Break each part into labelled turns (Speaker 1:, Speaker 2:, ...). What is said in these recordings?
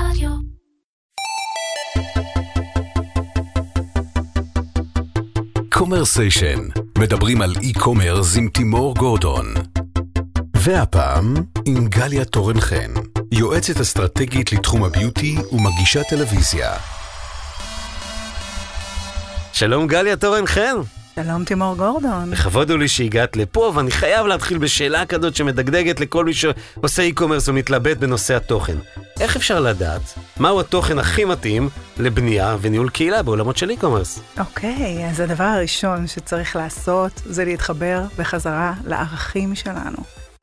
Speaker 1: רדיו.
Speaker 2: Commersation, מדברים על e-commerce עם תימור גורדון. והפעם עם גליה תורן חן, יועצת אסטרטגית לתחום הביוטי ומגישת טלוויזיה.
Speaker 3: שלום גליה תורן חן.
Speaker 4: שלום תימור גורדון.
Speaker 3: כבוד הוא לי שהגעת לפה, ואני חייב להתחיל בשאלה כזאת שמדגדגת לכל מי שעושה e-commerce ומתלבט בנושא התוכן. איך אפשר לדעת מהו התוכן הכי מתאים לבנייה וניהול קהילה בעולמות של e-commerce?
Speaker 4: אוקיי, אז הדבר הראשון שצריך לעשות זה להתחבר בחזרה לערכים שלנו.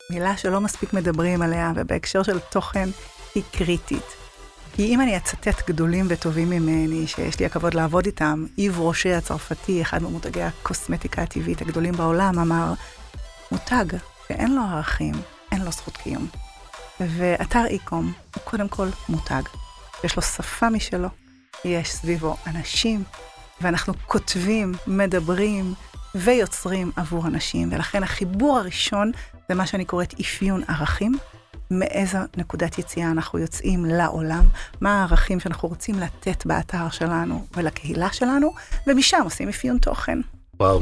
Speaker 4: מילה שלא מספיק מדברים עליה, ובהקשר של תוכן היא קריטית. כי אם אני אצטט גדולים וטובים ממני, שיש לי הכבוד לעבוד איתם, איב רושה הצרפתי, אחד ממותגי הקוסמטיקה הטבעית הגדולים בעולם, אמר, מותג שאין לו ערכים, אין לו זכות קיום. ואתר איקום הוא קודם כל מותג. יש לו שפה משלו, יש סביבו אנשים, ואנחנו כותבים, מדברים ויוצרים עבור אנשים, ולכן החיבור הראשון זה מה שאני קוראת אפיון ערכים. מאיזו נקודת יציאה אנחנו יוצאים לעולם, מה הערכים שאנחנו רוצים לתת באתר שלנו ולקהילה שלנו, ומשם עושים אפיון תוכן.
Speaker 3: וואו,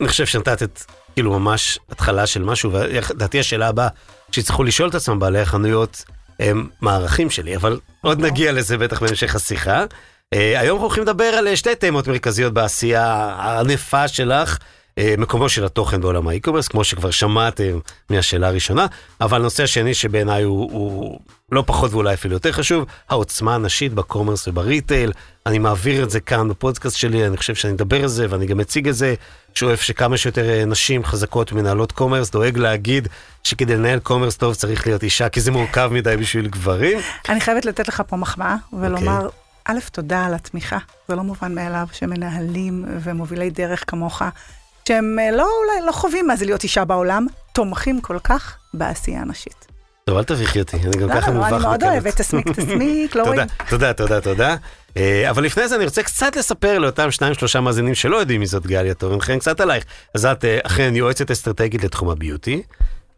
Speaker 3: אני חושב שנתת את, כאילו ממש התחלה של משהו, ולדעתי השאלה הבאה שיצטרכו לשאול את עצמם בעלי החנויות, הם מה הערכים שלי, אבל עוד נגיע לזה בטח בהמשך השיחה. אה, היום אנחנו הולכים לדבר על שתי תימות מרכזיות בעשייה הענפה שלך. אה, מקומו של התוכן בעולם ה e-commerce, כמו שכבר שמעתם מהשאלה הראשונה, אבל הנושא השני שבעיניי הוא, הוא לא פחות ואולי אפילו יותר חשוב, העוצמה הנשית ב commerce וב retail. אני מעביר את זה כאן בפודקאסט שלי, אני חושב שאני אדבר על זה ואני גם אציג את זה. שואף שכמה שיותר אה, נשים חזקות מנהלות commerce, דואג להגיד שכדי לנהל commerce טוב צריך להיות אישה, כי זה מורכב מדי בשביל גברים.
Speaker 4: אני חייבת לתת לך פה מחמאה ולומר... Okay. א', תודה על התמיכה, זה לא מובן מאליו שמנהלים ומובילי דרך כמוך שהם אה, לא, אולי לא חווים מה זה להיות אישה בעולם, תומכים כל כך בעשייה הנשית.
Speaker 3: טוב, אל תביכי אותי, אני גם ככה מובך.
Speaker 4: אני מאוד אוהבת, תסמיק, תסמיק, לא רואים.
Speaker 3: תודה, תודה, תודה. אה, אבל לפני זה אני רוצה קצת לספר לאותם שניים שלושה מאזינים שלא יודעים מי זאת גליה תורן חן, קצת עלייך. אז את אה, אכן יועצת אסטרטגית לתחום הביוטי.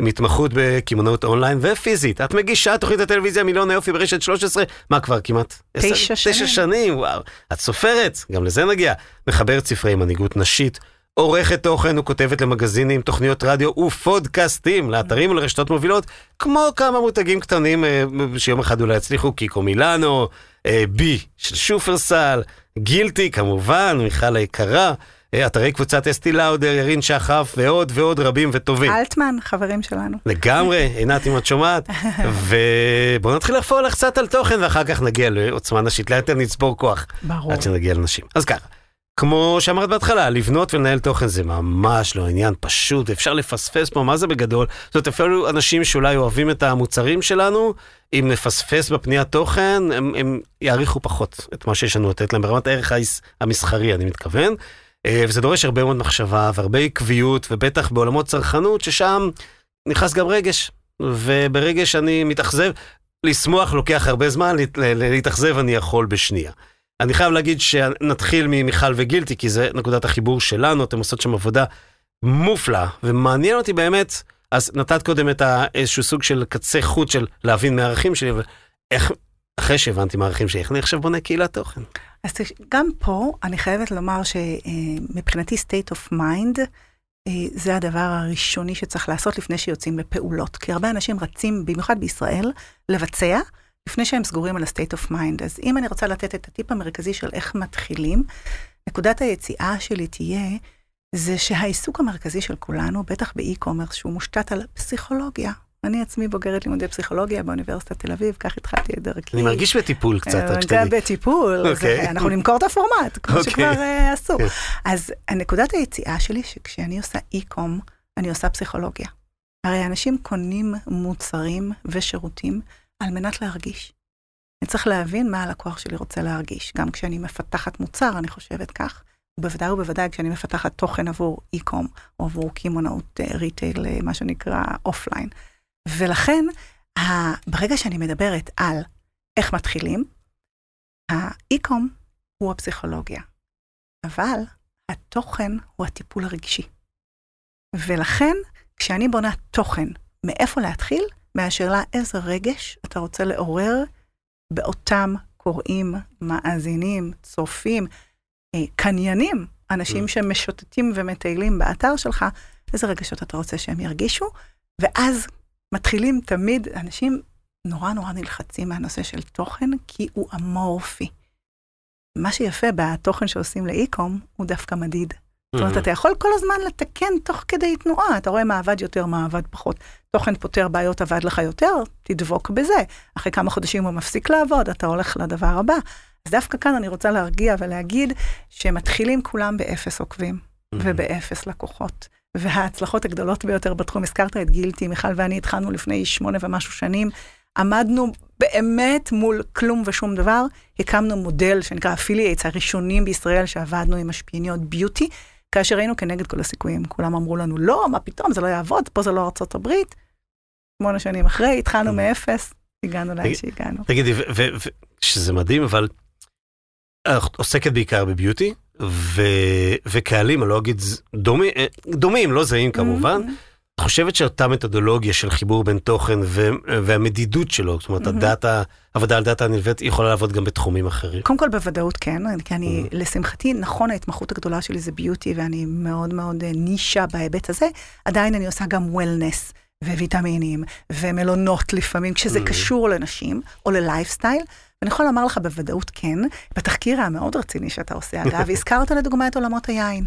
Speaker 3: עם התמחות בקמעונאות אונליין ופיזית. את מגישה תוכנית הטלוויזיה מיליון היופי ברשת 13, מה כבר כמעט?
Speaker 4: תשע שנים.
Speaker 3: תשע שנים, וואו. את סופרת, גם לזה נגיע. מחברת ספרי מנהיגות נשית, עורכת תוכן וכותבת למגזינים, תוכניות רדיו ופודקאסטים לאתרים ולרשתות מובילות, כמו כמה מותגים קטנים אה, שיום אחד אולי יצליחו, קיקו מילאנו, אה, בי של שופרסל, גילטי כמובן, מיכל היקרה. אה, אתרי קבוצת אסטי לאודר, ירין שחף ועוד ועוד רבים וטובים.
Speaker 4: אלטמן, חברים שלנו.
Speaker 3: לגמרי, עינת אם את שומעת. ובואו נתחיל לחפור לך קצת על תוכן ואחר כך נגיע לעוצמה נשית, לאט נצבור כוח.
Speaker 4: ברור.
Speaker 3: עד שנגיע לנשים. אז ככה. כמו שאמרת בהתחלה, לבנות ולנהל תוכן זה ממש לא עניין פשוט, אפשר לפספס פה, מה זה בגדול? זאת אומרת, אפילו אנשים שאולי אוהבים את המוצרים שלנו, אם נפספס בפניית תוכן, הם, הם יעריכו פחות את מה שיש לנו לתת להם ברמת הערך המסחרי, אני מתכוון. אה, וזה דורש הרבה מאוד מחשבה והרבה עקביות, ובטח בעולמות צרכנות, ששם נכנס גם רגש. וברגש אני מתאכזב, לשמוח לוקח הרבה זמן, להתאכזב אני יכול בשנייה. אני חייב להגיד שנתחיל ממיכל וגילטי, כי זה נקודת החיבור שלנו, אתם עושות שם עבודה מופלא, ומעניין אותי באמת, אז נתת קודם את איזשהו סוג של קצה חוט של להבין מהערכים שלי, אבל איך, אחרי שהבנתי מהערכים שלי, איך אני עכשיו בונה קהילת תוכן?
Speaker 4: אז גם פה אני חייבת לומר שמבחינתי state of mind, אה, זה הדבר הראשוני שצריך לעשות לפני שיוצאים לפעולות. כי הרבה אנשים רצים, במיוחד בישראל, לבצע, לפני שהם סגורים על ה-state of mind. אז אם אני רוצה לתת את הטיפ המרכזי של איך מתחילים, נקודת היציאה שלי תהיה, זה שהעיסוק המרכזי של כולנו, בטח באי-קומרס, שהוא מושתת על פסיכולוגיה. אני עצמי בוגרת לימודי פסיכולוגיה באוניברסיטת תל אביב, כך התחלתי את דרכי.
Speaker 3: אני מרגיש בטיפול קצת, רק שתדעי.
Speaker 4: בטיפול, אוקיי. אנחנו נמכור את הפורמט, כמו אוקיי. שכבר אה, עשו. כן. אז נקודת היציאה שלי, שכשאני עושה אי-קום, אני עושה פסיכולוגיה. הרי אנשים קונים מוצרים ושירותים על מנת להרגיש. אני צריך להבין מה הלקוח שלי רוצה להרגיש. גם כשאני מפתחת מוצר, אני חושבת כך, ובוודאי ובוודאי כשאני מפתחת תוכן עבור e-com, או עבור קמעונאות retail, אה, מה שנקרא offline. ולכן, ברגע שאני מדברת על איך מתחילים, ה e-com הוא הפסיכולוגיה, אבל התוכן הוא הטיפול הרגשי. ולכן, כשאני בונה תוכן, מאיפה להתחיל? מהשאלה איזה רגש אתה רוצה לעורר באותם קוראים, מאזינים, צופים, אה, קניינים, אנשים שמשוטטים ומטיילים באתר שלך, איזה רגשות אתה רוצה שהם ירגישו, ואז מתחילים תמיד, אנשים נורא נורא נלחצים מהנושא של תוכן, כי הוא אמורפי. מה שיפה בתוכן שעושים לאיקום, הוא דווקא מדיד. זאת אומרת, אתה יכול כל הזמן לתקן תוך כדי תנועה, אתה רואה מה עבד יותר, מה עבד פחות. תוכן פותר בעיות עבד לך יותר, תדבוק בזה. אחרי כמה חודשים הוא מפסיק לעבוד, אתה הולך לדבר הבא. אז דווקא כאן אני רוצה להרגיע ולהגיד שמתחילים כולם באפס עוקבים ובאפס לקוחות. וההצלחות הגדולות ביותר בתחום, הזכרת את גילטי, מיכל ואני התחלנו לפני שמונה ומשהו שנים, עמדנו באמת מול כלום ושום דבר, הקמנו מודל שנקרא affiliates, הראשונים בישראל שעבדנו עם משפיעניות ביוטי, כאשר היינו כנגד כל הסיכויים. כולם אמרו לנו, לא, מה פתאום, זה לא יעבוד, פה זה לא ארצות הברית. שמונה שנים אחרי, התחלנו מאפס, הגענו לאן שהגענו.
Speaker 3: תגידי, שזה מדהים, אבל עוסקת בעיקר בביוטי, וקהלים, אני לא אגיד דומים, לא זהים כמובן. את חושבת שאותה מתודולוגיה של חיבור בין תוכן והמדידות שלו, זאת אומרת, הדאטה, עבודה על דאטה הנלווית, יכולה לעבוד גם בתחומים אחרים?
Speaker 4: קודם כל בוודאות כן, כי אני, לשמחתי, נכון, ההתמחות הגדולה שלי זה ביוטי, ואני מאוד מאוד נישה בהיבט הזה, עדיין אני עושה גם וולנס. וויטמינים, ומלונות לפעמים, כשזה קשור לנשים, או ללייפסטייל. ואני יכולה לומר לך בוודאות כן, בתחקיר המאוד רציני שאתה עושה, אגב, הזכרת לדוגמה את עולמות היין.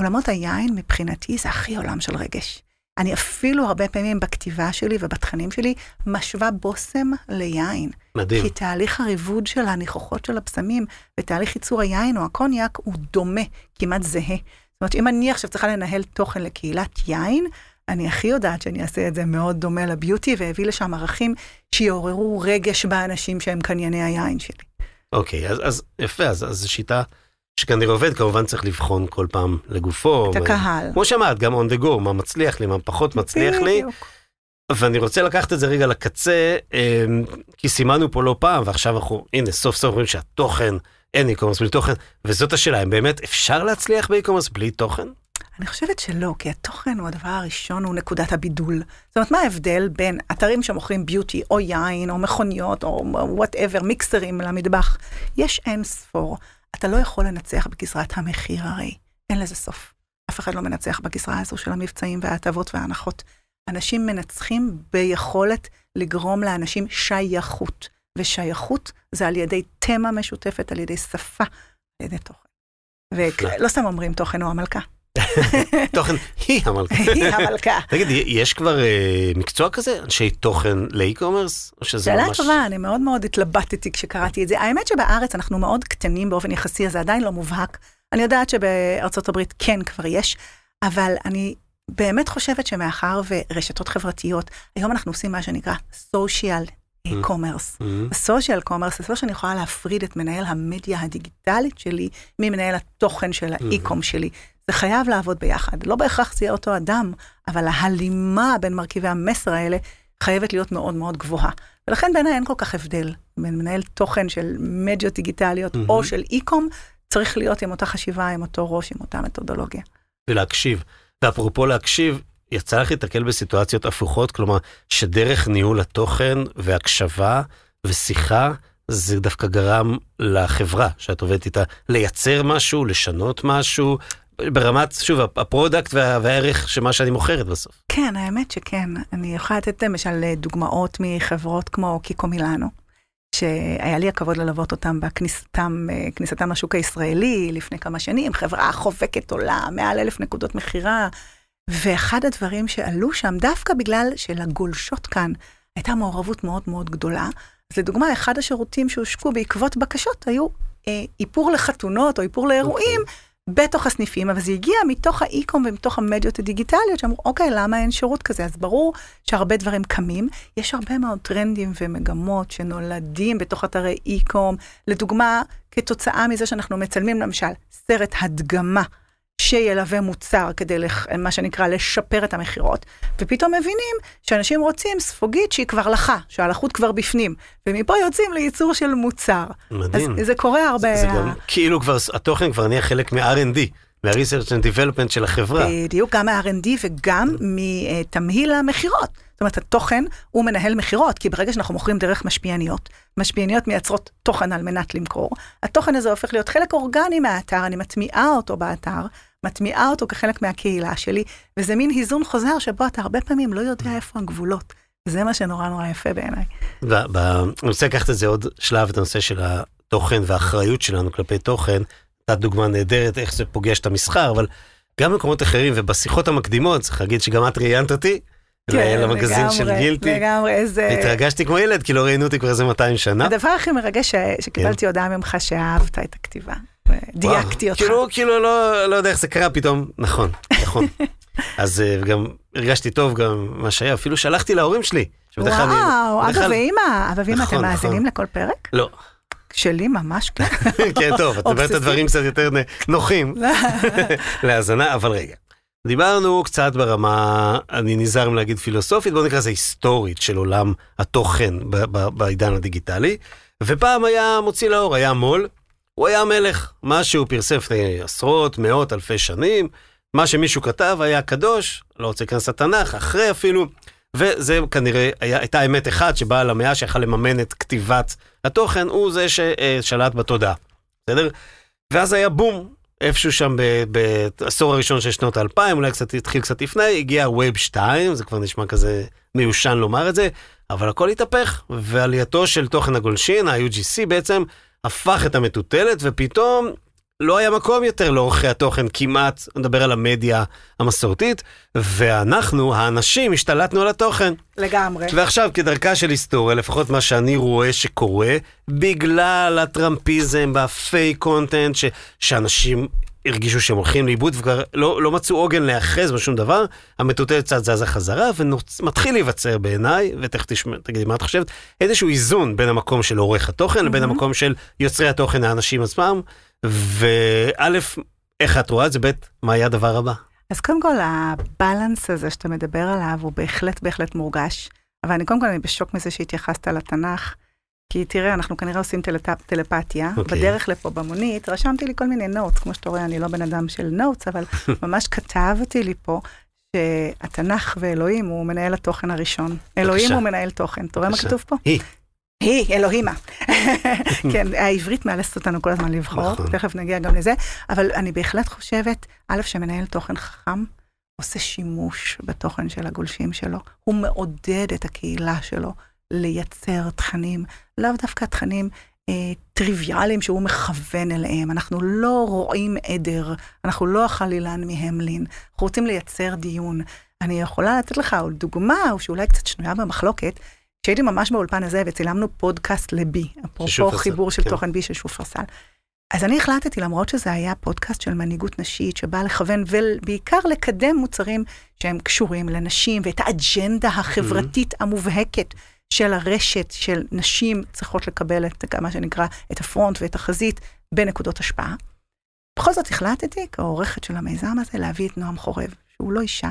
Speaker 4: עולמות היין מבחינתי זה הכי עולם של רגש. אני אפילו הרבה פעמים בכתיבה שלי ובתכנים שלי משווה בושם ליין.
Speaker 3: מדהים.
Speaker 4: כי תהליך הריבוד של הניחוחות של הבשמים ותהליך ייצור היין או הקוניאק הוא דומה, כמעט זהה. זאת אומרת, אם אני עכשיו צריכה לנהל תוכן לקהילת יין, אני הכי יודעת שאני אעשה את זה מאוד דומה לביוטי, ואביא לשם ערכים שיעוררו רגש באנשים שהם קנייני היין שלי.
Speaker 3: אוקיי, אז, אז יפה, אז זו שיטה שכנראה עובד, כמובן צריך לבחון כל פעם לגופו.
Speaker 4: את הקהל.
Speaker 3: כמו שאמרת, גם on the go, מה מצליח לי, מה פחות מצליח לי. ואני רוצה לקחת את זה רגע לקצה, אמ, כי סימנו פה לא פעם, ועכשיו אנחנו, הנה, סוף סוף אומרים שהתוכן, אין e-commerce בלי תוכן, וזאת השאלה, אם באמת אפשר להצליח ב-e-commerce בלי תוכן?
Speaker 4: אני חושבת שלא, כי התוכן הוא הדבר הראשון, הוא נקודת הבידול. זאת אומרת, מה ההבדל בין אתרים שמוכרים ביוטי, או יין, או מכוניות, או whatever, מיקסרים למטבח? יש אין ספור. אתה לא יכול לנצח בגזרת המחיר הרי. אין לזה סוף. אף אחד לא מנצח בגזרה הזו של המבצעים וההטבות וההנחות. אנשים מנצחים ביכולת לגרום לאנשים שייכות. ושייכות זה על ידי תמה משותפת, על ידי שפה, על ידי תוכן. ולא סתם אומרים תוכן הוא המלכה.
Speaker 3: תוכן היא המלכה.
Speaker 4: היא המלכה.
Speaker 3: תגיד, יש כבר אה, מקצוע כזה, אנשי תוכן לאי-קומרס? או שזה
Speaker 4: שאלה
Speaker 3: ממש...
Speaker 4: טובה, אני מאוד מאוד התלבטתי כשקראתי את זה. האמת שבארץ אנחנו מאוד קטנים באופן יחסי, אז זה עדיין לא מובהק. אני יודעת שבארצות הברית כן כבר יש, אבל אני באמת חושבת שמאחר ורשתות חברתיות, היום אנחנו עושים מה שנקרא social commerce. ה social commerce זה לא שאני יכולה להפריד את מנהל המדיה הדיגיטלית שלי ממנהל התוכן של ה e-com שלי. זה חייב לעבוד ביחד. לא בהכרח זה יהיה אותו אדם, אבל ההלימה בין מרכיבי המסר האלה חייבת להיות מאוד מאוד גבוהה. ולכן בעיניי אין כל כך הבדל בין מנהל תוכן של מדיות דיגיטליות או של e-com, צריך להיות עם אותה חשיבה, עם אותו ראש, עם אותה מתודולוגיה.
Speaker 3: ולהקשיב. ואפרופו להקשיב, יצא לך להתקל בסיטואציות הפוכות, כלומר, שדרך ניהול התוכן והקשבה ושיחה, זה דווקא גרם לחברה שאת עובדת איתה לייצר משהו, לשנות משהו, ברמת, שוב, ה product וה, והערך של מה שאני מוכרת בסוף.
Speaker 4: כן, האמת שכן. אני יכולה לתת למשל דוגמאות מחברות כמו קיקו מילאנו, שהיה לי הכבוד ללוות אותם בכניסתם, כניסתם לשוק הישראלי לפני כמה שנים, חברה חובקת עולה, מעל אלף נקודות מכירה. ואחד הדברים שעלו שם, דווקא בגלל שלגולשות כאן הייתה מעורבות מאוד מאוד גדולה, אז לדוגמה, אחד השירותים שהושקו בעקבות בקשות היו אה, איפור לחתונות או איפור לאירועים. Okay. בתוך הסניפים, אבל זה הגיע מתוך האי-קום ומתוך המדיות הדיגיטליות, שאמרו, אוקיי, למה אין שירות כזה? אז ברור שהרבה דברים קמים. יש הרבה מאוד טרנדים ומגמות שנולדים בתוך אתרי אי-קום. לדוגמה, כתוצאה מזה שאנחנו מצלמים למשל סרט הדגמה שילווה מוצר כדי, לח, מה שנקרא, לשפר את המכירות, ופתאום מבינים שאנשים רוצים ספוגית שהיא כבר לחה, שהלחות כבר בפנים, ומפה יוצאים לייצור של מוצר.
Speaker 3: מדהים.
Speaker 4: אז זה קורה הרבה...
Speaker 3: זה, זה גם, כאילו כבר, התוכן כבר נהיה חלק מ-R&D. מה-research and development של החברה.
Speaker 4: בדיוק, גם מה-R&D וגם מתמהיל המכירות. זאת אומרת, התוכן הוא מנהל מכירות, כי ברגע שאנחנו מוכרים דרך משפיעניות, משפיעניות מייצרות תוכן על מנת למכור, התוכן הזה הופך להיות חלק אורגני מהאתר, אני מטמיעה אותו באתר, מטמיעה אותו כחלק מהקהילה שלי, וזה מין היזון חוזר שבו אתה הרבה פעמים לא יודע איפה הגבולות. זה מה שנורא נורא יפה בעיניי.
Speaker 3: אני רוצה לקחת את זה עוד שלב, את הנושא של התוכן והאחריות שלנו כלפי תוכן. נתת דוגמה נהדרת איך זה פוגש את המסחר, אבל גם במקומות אחרים ובשיחות המקדימות, צריך להגיד שגם את ראיינת אותי. כן, למגזין של גילטי.
Speaker 4: לגמרי, איזה...
Speaker 3: התרגשתי כמו ילד, כי לא ראיינו אותי כבר איזה 200 שנה.
Speaker 4: הדבר הכי מרגש שקיבלתי כן. הודעה ממך שאהבת את הכתיבה. דייקתי אותך.
Speaker 3: כאילו, כאילו לא, לא יודע איך זה קרה פתאום, נכון, נכון. אז uh, גם הרגשתי טוב גם מה שהיה, אפילו שלחתי להורים שלי.
Speaker 4: וואו, אבא ואמא, אבא ואמא, אתם נכון, מאזינים נכון. לכל פרק?
Speaker 3: לא.
Speaker 4: שלי ממש כן.
Speaker 3: כן, טוב, את מדברת על דברים קצת יותר נוחים להאזנה, אבל רגע. דיברנו קצת ברמה, אני נזהר מלהגיד פילוסופית, בוא נקרא לזה היסטורית של עולם התוכן בעידן הדיגיטלי. ופעם היה מוציא לאור, היה מו"ל, הוא היה מלך, מה שהוא פרסם לפני עשרות, מאות, אלפי שנים, מה שמישהו כתב היה קדוש, לא רוצה להיכנס לתנ"ך, אחרי אפילו, וזה כנראה היה, הייתה אמת אחת שבעל המאה שיכל לממן את כתיבת התוכן, הוא זה ששלט בתודעה, בסדר? ואז היה בום, איפשהו שם בעשור הראשון של שנות האלפיים, אולי קצת התחיל קצת לפני, הגיע ווב 2, זה כבר נשמע כזה מיושן לומר את זה, אבל הכל התהפך, ועלייתו של תוכן הגולשין, ה-UGC בעצם, הפך את המטוטלת, ופתאום לא היה מקום יותר לעורכי התוכן כמעט, נדבר על המדיה המסורתית, ואנחנו, האנשים, השתלטנו על התוכן.
Speaker 4: לגמרי.
Speaker 3: ועכשיו, כדרכה של היסטוריה, לפחות מה שאני רואה שקורה, בגלל הטראמפיזם והפייק קונטנט, ש- שאנשים הרגישו שהם הולכים לאיבוד וכבר לא, לא מצאו עוגן להיאחז בשום דבר, המטוטלת קצת זזה חזרה, ומתחיל להיווצר בעיניי, ותכף תגידי מה את חושבת, איזשהו איזון בין המקום של עורך התוכן mm-hmm. לבין המקום של יוצרי התוכן, האנשים עצמם, וא', איך את רואה את זה, ב', מה היה הדבר הבא?
Speaker 4: אז קודם כל, הבלנס הזה שאתה מדבר עליו הוא בהחלט בהחלט מורגש, אבל אני קודם כל אני בשוק מזה שהתייחסת לתנ"ך. כי תראה, אנחנו כנראה עושים טל... טלפתיה. Okay. אוקיי. בדרך לפה במונית, רשמתי לי כל מיני נוטס, כמו שאתה רואה, אני לא בן אדם של נוטס, אבל ממש כתבתי לי פה שהתנ"ך ואלוהים הוא מנהל התוכן הראשון. אלוהים הוא מנהל תוכן. אתה רואה מה כתוב פה?
Speaker 3: היא.
Speaker 4: היא, אלוהימה. כן, העברית מאלצת אותנו כל הזמן לבחור, נכון. תכף נגיע גם לזה, אבל אני בהחלט חושבת, א', שמנהל תוכן חכם עושה שימוש בתוכן של הגולשים שלו, הוא מעודד את הקהילה שלו לייצר תכנים, לאו דווקא תכנים אה, טריוויאליים שהוא מכוון אליהם. אנחנו לא רואים עדר, אנחנו לא החלילן מהמלין, אנחנו רוצים לייצר דיון. אני יכולה לתת לך עוד דוגמה, או שאולי קצת שנויה במחלוקת, כשהייתי ממש באולפן הזה וצילמנו פודקאסט לבי, אפרופו חיבור של כן. תוכן בי של שופרסל. אז אני החלטתי, למרות שזה היה פודקאסט של מנהיגות נשית, שבא לכוון ובעיקר לקדם מוצרים שהם קשורים לנשים, ואת האג'נדה החברתית mm-hmm. המובהקת של הרשת של נשים צריכות לקבל את מה שנקרא את הפרונט ואת החזית בנקודות השפעה. בכל זאת החלטתי, כעורכת של המיזם הזה, להביא את נועם חורב, שהוא לא אישה,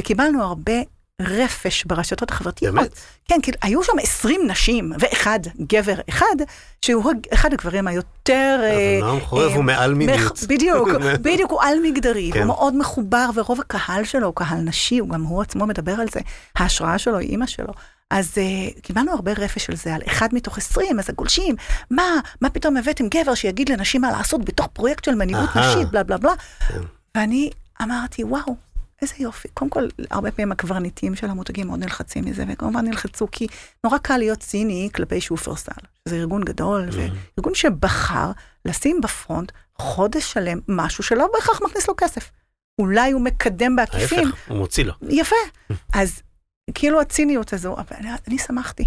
Speaker 4: וקיבלנו הרבה רפש ברשתות החברתיות.
Speaker 3: באמת?
Speaker 4: כן, כאילו, היו שם 20 נשים ואחד גבר אחד, שהוא אחד הגברים היותר...
Speaker 3: אבל אה, נועם חורב הוא מעל מיניות.
Speaker 4: בדיוק, בדיוק, הוא על מגדרי, הוא כן. מאוד מחובר, ורוב הקהל שלו הוא קהל נשי, הוא גם הוא עצמו מדבר על זה. ההשראה שלו היא אימא שלו. אז uh, קיבלנו הרבה רפש על זה, על אחד מתוך עשרים, אז הגולשים, מה, מה פתאום הבאתם גבר שיגיד לנשים מה לעשות בתוך פרויקט של מנהיגות נשית, בלה בלה בלה. כן. ואני אמרתי, וואו, איזה יופי. קודם כל, הרבה פעמים הקברניטים של המותגים מאוד נלחצים מזה, וכמובן נלחצו כי נורא קל להיות ציני כלפי שופרסל, שזה ארגון גדול, mm-hmm. וארגון שבחר לשים בפרונט חודש שלם משהו שלא בהכרח מכניס לו כסף. אולי הוא מקדם בעקיפין.
Speaker 3: ההפך, הוא מוציא לו.
Speaker 4: יפה. אז כאילו הציניות הזו, אבל אני, אני שמחתי.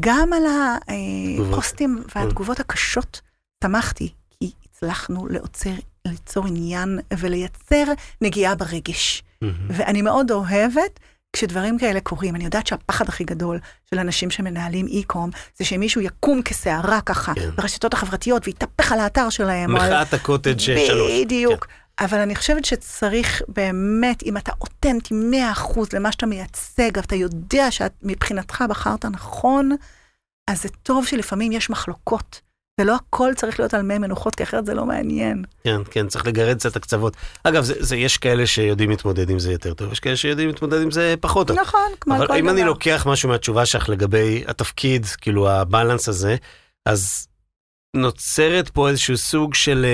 Speaker 4: גם על הפוסטים והתגובות הקשות שמחתי, כי הצלחנו לעוצר, ליצור עניין ולייצר נגיעה ברגש. ואני מאוד אוהבת כשדברים כאלה קורים. אני יודעת שהפחד הכי גדול של אנשים שמנהלים אי-קום, זה שמישהו יקום כסערה ככה כן. ברשתות החברתיות ויתהפך על האתר שלהם.
Speaker 3: מחאת על... הקוטג' שלוש.
Speaker 4: בדיוק. כן. אבל אני חושבת שצריך באמת, אם אתה אותנטי 100% למה שאתה מייצג, ואתה יודע שמבחינתך בחרת נכון, אז זה טוב שלפעמים יש מחלוקות ולא הכל צריך להיות על מי מנוחות, כי אחרת זה לא מעניין.
Speaker 3: כן, כן, צריך לגרד קצת הקצוות. אגב, זה, זה, יש כאלה שיודעים להתמודד עם זה יותר טוב, יש כאלה שיודעים להתמודד עם זה פחות טוב.
Speaker 4: נכון, כמו כל דבר.
Speaker 3: אבל אם אני לוקח משהו מהתשובה שלך לגבי התפקיד, כאילו הבלנס הזה, אז נוצרת פה איזשהו סוג של...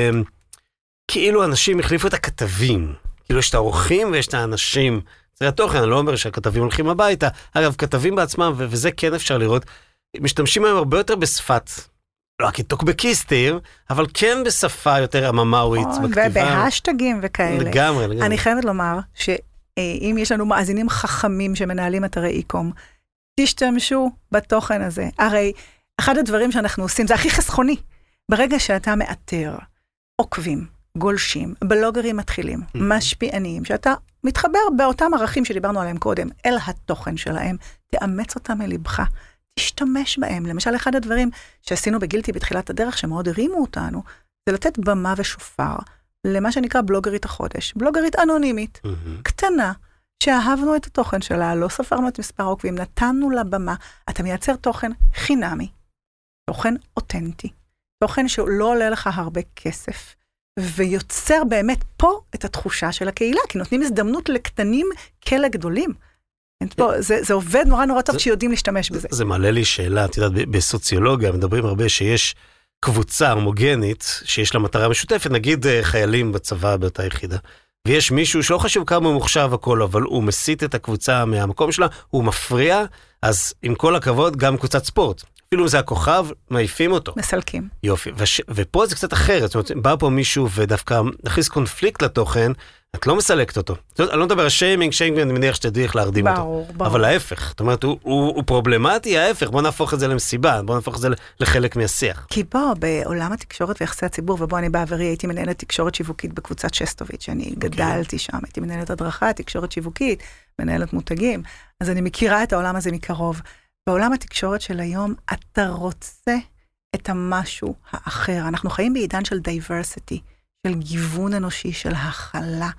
Speaker 3: כאילו אנשים החליפו את הכתבים. כאילו יש את האורחים ויש את האנשים. זה התוכן, אני לא אומר שהכתבים הולכים הביתה. אגב, כתבים בעצמם, וזה כן אפשר לראות, משתמשים היום הרבה יותר בשפת, לא הטוקבקיסטים, אבל כן בשפה יותר עממאווית
Speaker 4: נכון,
Speaker 3: בכתיבה.
Speaker 4: ובהשטגים וכאלה.
Speaker 3: לגמרי, לגמרי.
Speaker 4: אני חייבת לומר שאם יש לנו מאזינים חכמים שמנהלים אתרי אי-קום, תשתמשו בתוכן הזה. הרי אחד הדברים שאנחנו עושים, זה הכי חסכוני. ברגע שאתה מאתר עוקבים, גולשים, בלוגרים מתחילים,
Speaker 3: Mm-hmm.
Speaker 4: משפיענים, שאתה מתחבר באותם ערכים שדיברנו עליהם קודם, אל התוכן שלהם, תאמץ אותם מלבך, תשתמש בהם. למשל, אחד הדברים שעשינו בגילטי בתחילת הדרך, שמאוד הרימו אותנו, זה לתת במה ושופר למה שנקרא בלוגרית החודש. בלוגרית אנונימית,
Speaker 3: מהמם.
Speaker 4: קטנה, שאהבנו את התוכן שלה, לא ספרנו את מספר העוקבים, נתנו לה במה. אתה מייצר תוכן חינמי, תוכן אותנטי, תוכן שלא עולה לך הרבה כסף, ויוצר באמת פה את התחושה של הקהילה, כי נותנים הזדמנות לקטנים כלגדולים. פה, זה, זה עובד נורא נורא טוב כשיודעים להשתמש בזה.
Speaker 3: זה מעלה לי שאלה, את יודעת, בסוציולוגיה מדברים הרבה שיש קבוצה הומוגנית שיש לה מטרה משותפת, נגיד אה, חיילים בצבא באותה יחידה. ויש מישהו שלא חשוב כמה הוא מוחשב הכל, אבל הוא מסיט את הקבוצה מהמקום שלה, הוא מפריע, אז עם כל הכבוד, גם קבוצת ספורט. אפילו אם זה הכוכב, מעיפים אותו.
Speaker 4: מסלקים.
Speaker 3: יופי. וש... ופה זה קצת אחרת, זאת אומרת, בא פה מישהו ודווקא מכניס קונפליקט לתוכן, את לא מסלקת אותו. זאת אומרת, אני לא מדבר על שיימינג, שיימינג אני מניח שתדעי איך להרדים אותו.
Speaker 4: ברור, ברור.
Speaker 3: אבל ההפך, זאת אומרת, הוא, הוא, הוא פרובלמטי, ההפך, בוא נהפוך את זה למסיבה, בוא נהפוך את זה לחלק מהשיח.
Speaker 4: כי בוא, בעולם התקשורת ויחסי הציבור, ובו אני בעברי הייתי מנהלת תקשורת שיווקית בקבוצת שסטוביץ', אני
Speaker 3: אוקיי.
Speaker 4: גדלתי שם, הייתי מנהלת הדרכה, תקשורת שיווקית, מנהלת מותגים, אז אני מכירה את העולם הזה מקרוב. בעולם התקשורת של היום, אתה רוצה את המשהו האחר. אנחנו חיים בעידן של diversity, של גיוון אנושי, של הכלה.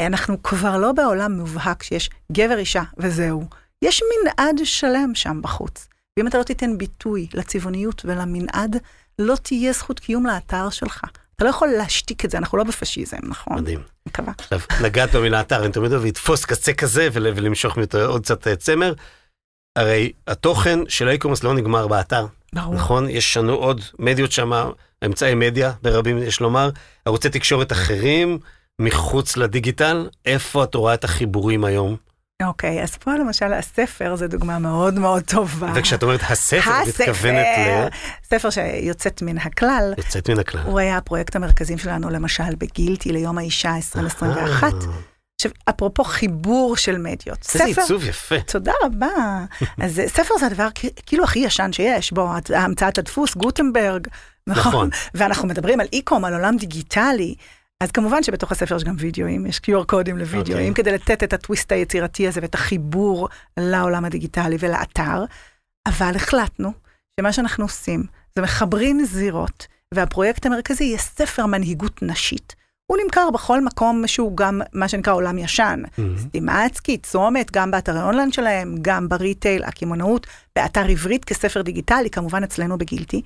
Speaker 4: אנחנו כבר לא בעולם מובהק שיש גבר אישה וזהו. יש מנעד שלם שם בחוץ. ואם אתה לא תיתן ביטוי לצבעוניות ולמנעד, לא תהיה זכות קיום לאתר שלך. אתה לא יכול להשתיק את זה, אנחנו לא בפשיזם, נכון?
Speaker 3: מדהים.
Speaker 4: מקווה.
Speaker 3: עכשיו, נגעת במילה אתר, אני תמיד אוהב לתפוס קצה כזה ול- ולמשוך ממנו עוד קצת אה, צמר. הרי התוכן של האי-קומרס לא נגמר באתר,
Speaker 4: ברור.
Speaker 3: נכון? יש לנו עוד מדיות שם, אמצעי מדיה, ברבים יש לומר, ערוצי תקשורת אחרים, מחוץ לדיגיטל, איפה את רואה את החיבורים היום?
Speaker 4: אוקיי, אז פה למשל הספר זה דוגמה מאוד מאוד טובה.
Speaker 3: וכשאת אומרת הספר, את מתכוונת ל...
Speaker 4: ספר שיוצאת מן הכלל.
Speaker 3: יוצאת מן הכלל.
Speaker 4: הוא היה הפרויקט המרכזי שלנו, למשל, בגילטי ליום האישה 2021. עכשיו, אפרופו חיבור של מדיות.
Speaker 3: איזה עיצוב יפה.
Speaker 4: תודה רבה. אז אה, ספר זה הדבר כאילו הכי ישן שיש, הת- המצאת הדפוס, גוטנברג, נכון?
Speaker 3: נכון.
Speaker 4: ואנחנו מדברים על אי-קום, על עולם דיגיטלי. אז כמובן שבתוך הספר יש גם וידאוים, יש QR קודים לוידאוים,
Speaker 3: אוקיי.
Speaker 4: כדי לתת את הטוויסט היצירתי הזה ואת החיבור לעולם הדיגיטלי ולאתר. אבל החלטנו שמה שאנחנו עושים זה מחברים זירות, והפרויקט המרכזי יהיה ספר מנהיגות נשית. הוא נמכר בכל מקום שהוא גם מה שנקרא עולם ישן.
Speaker 3: מהמם.
Speaker 4: סטימצקי, צומת, גם באתרי אונליין שלהם, גם בריטייל, הקמעונאות, באתר עברית כספר דיגיטלי, כמובן אצלנו בגילטי.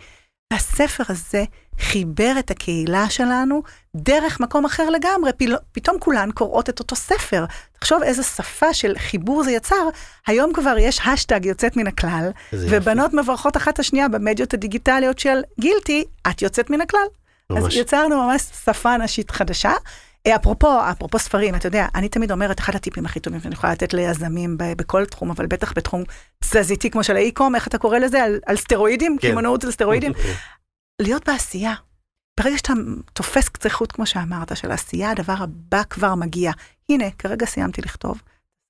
Speaker 4: והספר הזה חיבר את הקהילה שלנו דרך מקום אחר לגמרי, פל- פתאום כולן קוראות את אותו ספר. תחשוב איזה שפה של חיבור זה יצר, היום כבר יש השטג יוצאת מן הכלל. ובנות מברכות אחת השנייה במדיות הדיגיטליות של גילטי, את יוצאת מן הכלל. אז
Speaker 3: ממש.
Speaker 4: יצרנו ממש שפה נשית חדשה. אה, אפרופו, אפרופו ספרים, אתה יודע, אני תמיד אומרת, אחד הטיפים הכי טובים שאני יכולה לתת ליזמים ב- בכל תחום, אבל בטח בתחום תזזיתי כמו של האי-קום, איך אתה קורא לזה? על, על סטרואידים?
Speaker 3: כן.
Speaker 4: קמעונאות על סטרואידים? להיות בעשייה. ברגע שאתה תופס קצה חוט, כמו שאמרת, של עשייה, הדבר הבא כבר מגיע. הנה, כרגע סיימתי לכתוב,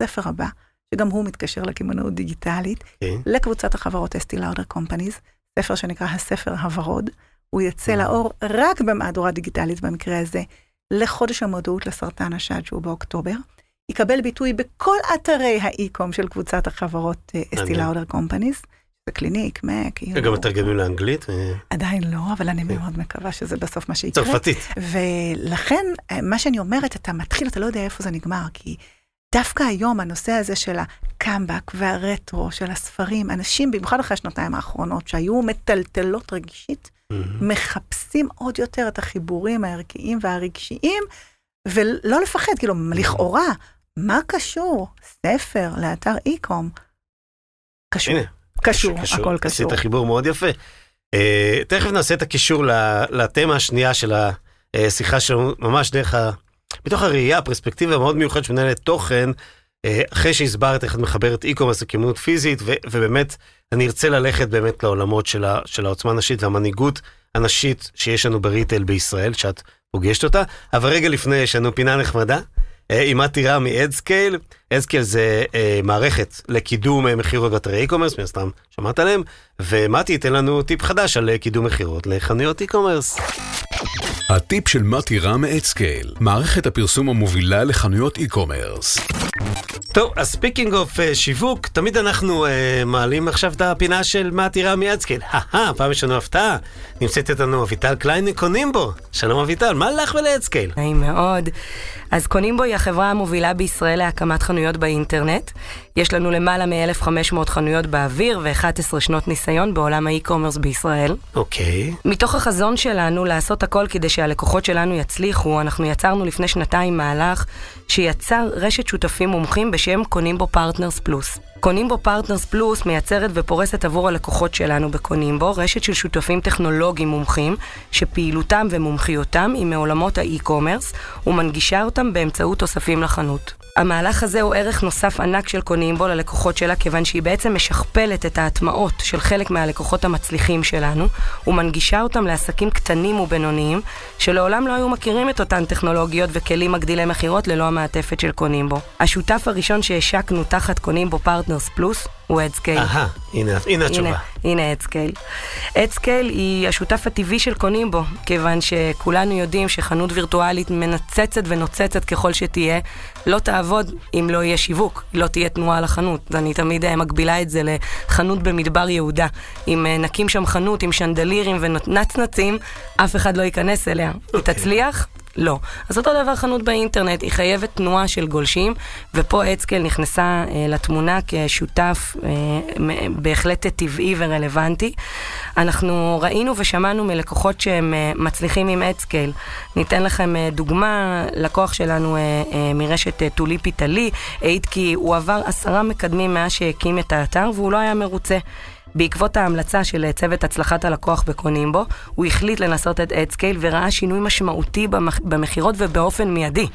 Speaker 4: ספר הבא, שגם הוא מתקשר לקמעונאות דיגיטלית,
Speaker 3: כן.
Speaker 4: לקבוצת החברות אסטי לאודר קומפניז, ספר שנקרא הספר הוורוד. הוא יצא
Speaker 3: Mm.
Speaker 4: לאור רק במהדורה דיגיטלית במקרה הזה, לחודש המודעות לסרטן השד שהוא באוקטובר. יקבל ביטוי בכל אתרי האי-קום של קבוצת החברות אה, אסטי. לאודר קומפניז. זה קליניק, מק,
Speaker 3: גם מתרגמים לאנגלית, אה,
Speaker 4: עדיין לא, אבל אני
Speaker 3: כן.
Speaker 4: מאוד מקווה שזה בסוף מה שיקרה.
Speaker 3: צרפתית.
Speaker 4: ולכן, אה, מה שאני אומרת, אתה מתחיל, אתה לא יודע איפה זה נגמר, כי דווקא היום הנושא הזה של הקאמבק והרטרו של הספרים, אנשים, במיוחד אחרי השנתיים האחרונות, שהיו מטלטלות רגשית, מחפשים עוד יותר את החיבורים הערכיים והרגשיים, ולא לפחד, כאילו, לכאורה, מה קשור ספר לאתר אי-קום? קשור.
Speaker 3: הנה,
Speaker 4: קשור,
Speaker 3: קשור,
Speaker 4: הכל קשור.
Speaker 3: עשית חיבור מאוד יפה. אה, תכף נעשה את הקישור לתמה השנייה של השיחה שלנו, ממש דרך ה... מתוך הראייה, הפרספקטיבה המאוד מיוחדת של מנהלת תוכן, אה, אחרי שהסברת איך את מחברת אי-קומרס לכימות פיזית, ו- ובאמת, אני ארצה ללכת באמת לעולמות של, ה- של העוצמה הנשית והמנהיגות הנשית שיש לנו בריטל בישראל, שאת פוגשת אותה. אבל רגע לפני, יש לנו פינה נחמדה. אה, עם רם מ-Adscale. Adscale זה אה, מערכת לקידום אה, מכירות באתרי e-commerce, מן הסתם שמעת עליהם, ומתי ייתן לנו טיפ חדש על אה, קידום מכירות לחנויות e-commerce.
Speaker 2: הטיפ של מתי רם מ Adscale, מערכת הפרסום המובילה לחנויות e-commerce.
Speaker 3: טוב, אז speaking of שיווק, תמיד אנחנו uh, מעלים עכשיו את הפינה של מתי רם מ-Adscale. הפעם יש לנו הפתעה. נמצאת איתנו אביטל קליין מקונים בו. שלום אביטל, מה לך ול-Adscale?
Speaker 1: נעים מאוד. אז קונים בו היא החברה המובילה בישראל להקמת חנויות באינטרנט. יש לנו למעלה מ-1,500 חנויות באוויר ו-11 שנות ניסיון בעולם ה e-commerce בישראל.
Speaker 3: אוקיי.
Speaker 1: מתוך החזון שלנו לעשות הכל כדי שהלקוחות שלנו יצליחו, אנחנו יצרנו לפני שנתיים מהלך שיצר רשת שותפים מומחים בשם קונים בו פרטנרס פלוס. קונים בו פרטנרס פלוס מייצרת ופורסת עבור הלקוחות שלנו בקונים בו רשת של שותפים טכנולוגיים מומחים שפעילותם ומומחיותם היא מעולמות ה e-commerce ומנגישה אותם באמצעות תוספים לחנות. המהלך הזה הוא ערך נוסף ענק של קונים בו ללקוחות שלה, כיוון שהיא בעצם משכפלת את ההטמעות של חלק מהלקוחות המצליחים שלנו, ומנגישה אותם לעסקים קטנים ובינוניים, שלעולם לא היו מכירים את אותן טכנולוגיות וכלים מגדילי מכירות ללא המעטפת של קונים בו. השותף הראשון שהשקנו תחת קונים בו פרטנרס פלוס הוא Adscale.
Speaker 3: אהה, הנה, הנה התשובה.
Speaker 1: הנה, הנה Adscale. Adscale היא השותף הטבעי של קונים בו, כיוון שכולנו יודעים שחנות וירטואלית מנצנצת ונוצצת ככל שתהיה, לא תעבוד אם לא יהיה שיווק, לא תהיה תנועה לחנות. אני תמיד אה, מקבילה את זה לחנות במדבר יהודה. אם אה, נקים שם חנות עם chandeliers ונצנצים, אף אחד לא ייכנס אליה. היא תצליח? לא. אז אותו דבר חנות באינטרנט, היא חייבת תנועה של גולשים, ופה Adscale נכנסה אה, לתמונה כשותף אה, בהחלט טבעי ורלוונטי. אנחנו ראינו ושמענו מלקוחות שהם אה, מצליחים עם Adscale. ניתן לכם אה, דוגמה, לקוח שלנו אה, אה, מרשת אה, טוליפ איטלי, העיד כי הוא עבר עשרה מקדמים מאז שהקים את האתר והוא לא היה מרוצה. בעקבות ההמלצה של צוות הצלחת הלקוח בקונים בו, הוא החליט לנסות את Adscale וראה שינוי משמעותי במכירות ובאופן מיידי.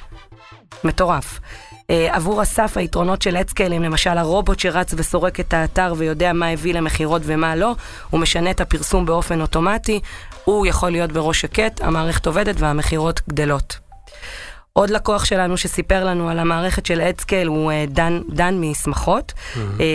Speaker 1: מטורף. Uh, עבור אסף היתרונות של Adscale הם למשל הרובוט שרץ וסורק את האתר ויודע מה הביא למכירות ומה לא, הוא משנה את הפרסום באופן אוטומטי, הוא יכול להיות בראש שקט, המערכת עובדת והמכירות גדלות. עוד לקוח שלנו שסיפר לנו על המערכת של Adscale הוא אה, דן, דן משמחות, אה,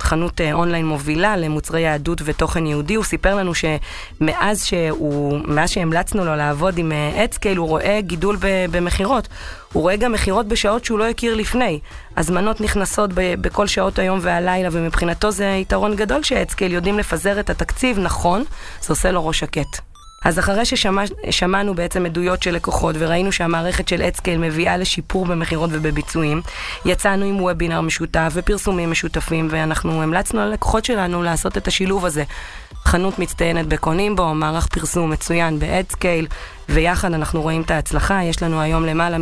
Speaker 1: חנות אה, אונליין מובילה למוצרי יהדות ותוכן יהודי. הוא סיפר לנו שמאז שהוא, מאז שהמלצנו לו לעבוד עם Adscale, הוא רואה גידול במכירות. הוא רואה גם מכירות בשעות שהוא לא הכיר לפני. הזמנות נכנסות ב- בכל שעות היום והלילה, ומבחינתו זה יתרון גדול ש Adscale יודעים לפזר את התקציב נכון, זה עושה לו ראש שקט. אז אחרי ששמענו בעצם עדויות של לקוחות וראינו שהמערכת של Adscale מביאה לשיפור במכירות ובביצועים, יצאנו עם וובינר משותף ופרסומים משותפים ואנחנו המלצנו ללקוחות שלנו לעשות את השילוב הזה. חנות מצטיינת בקונים בו, מערך פרסום מצוין ב Adscale, ויחד אנחנו רואים את ההצלחה. יש לנו היום למעלה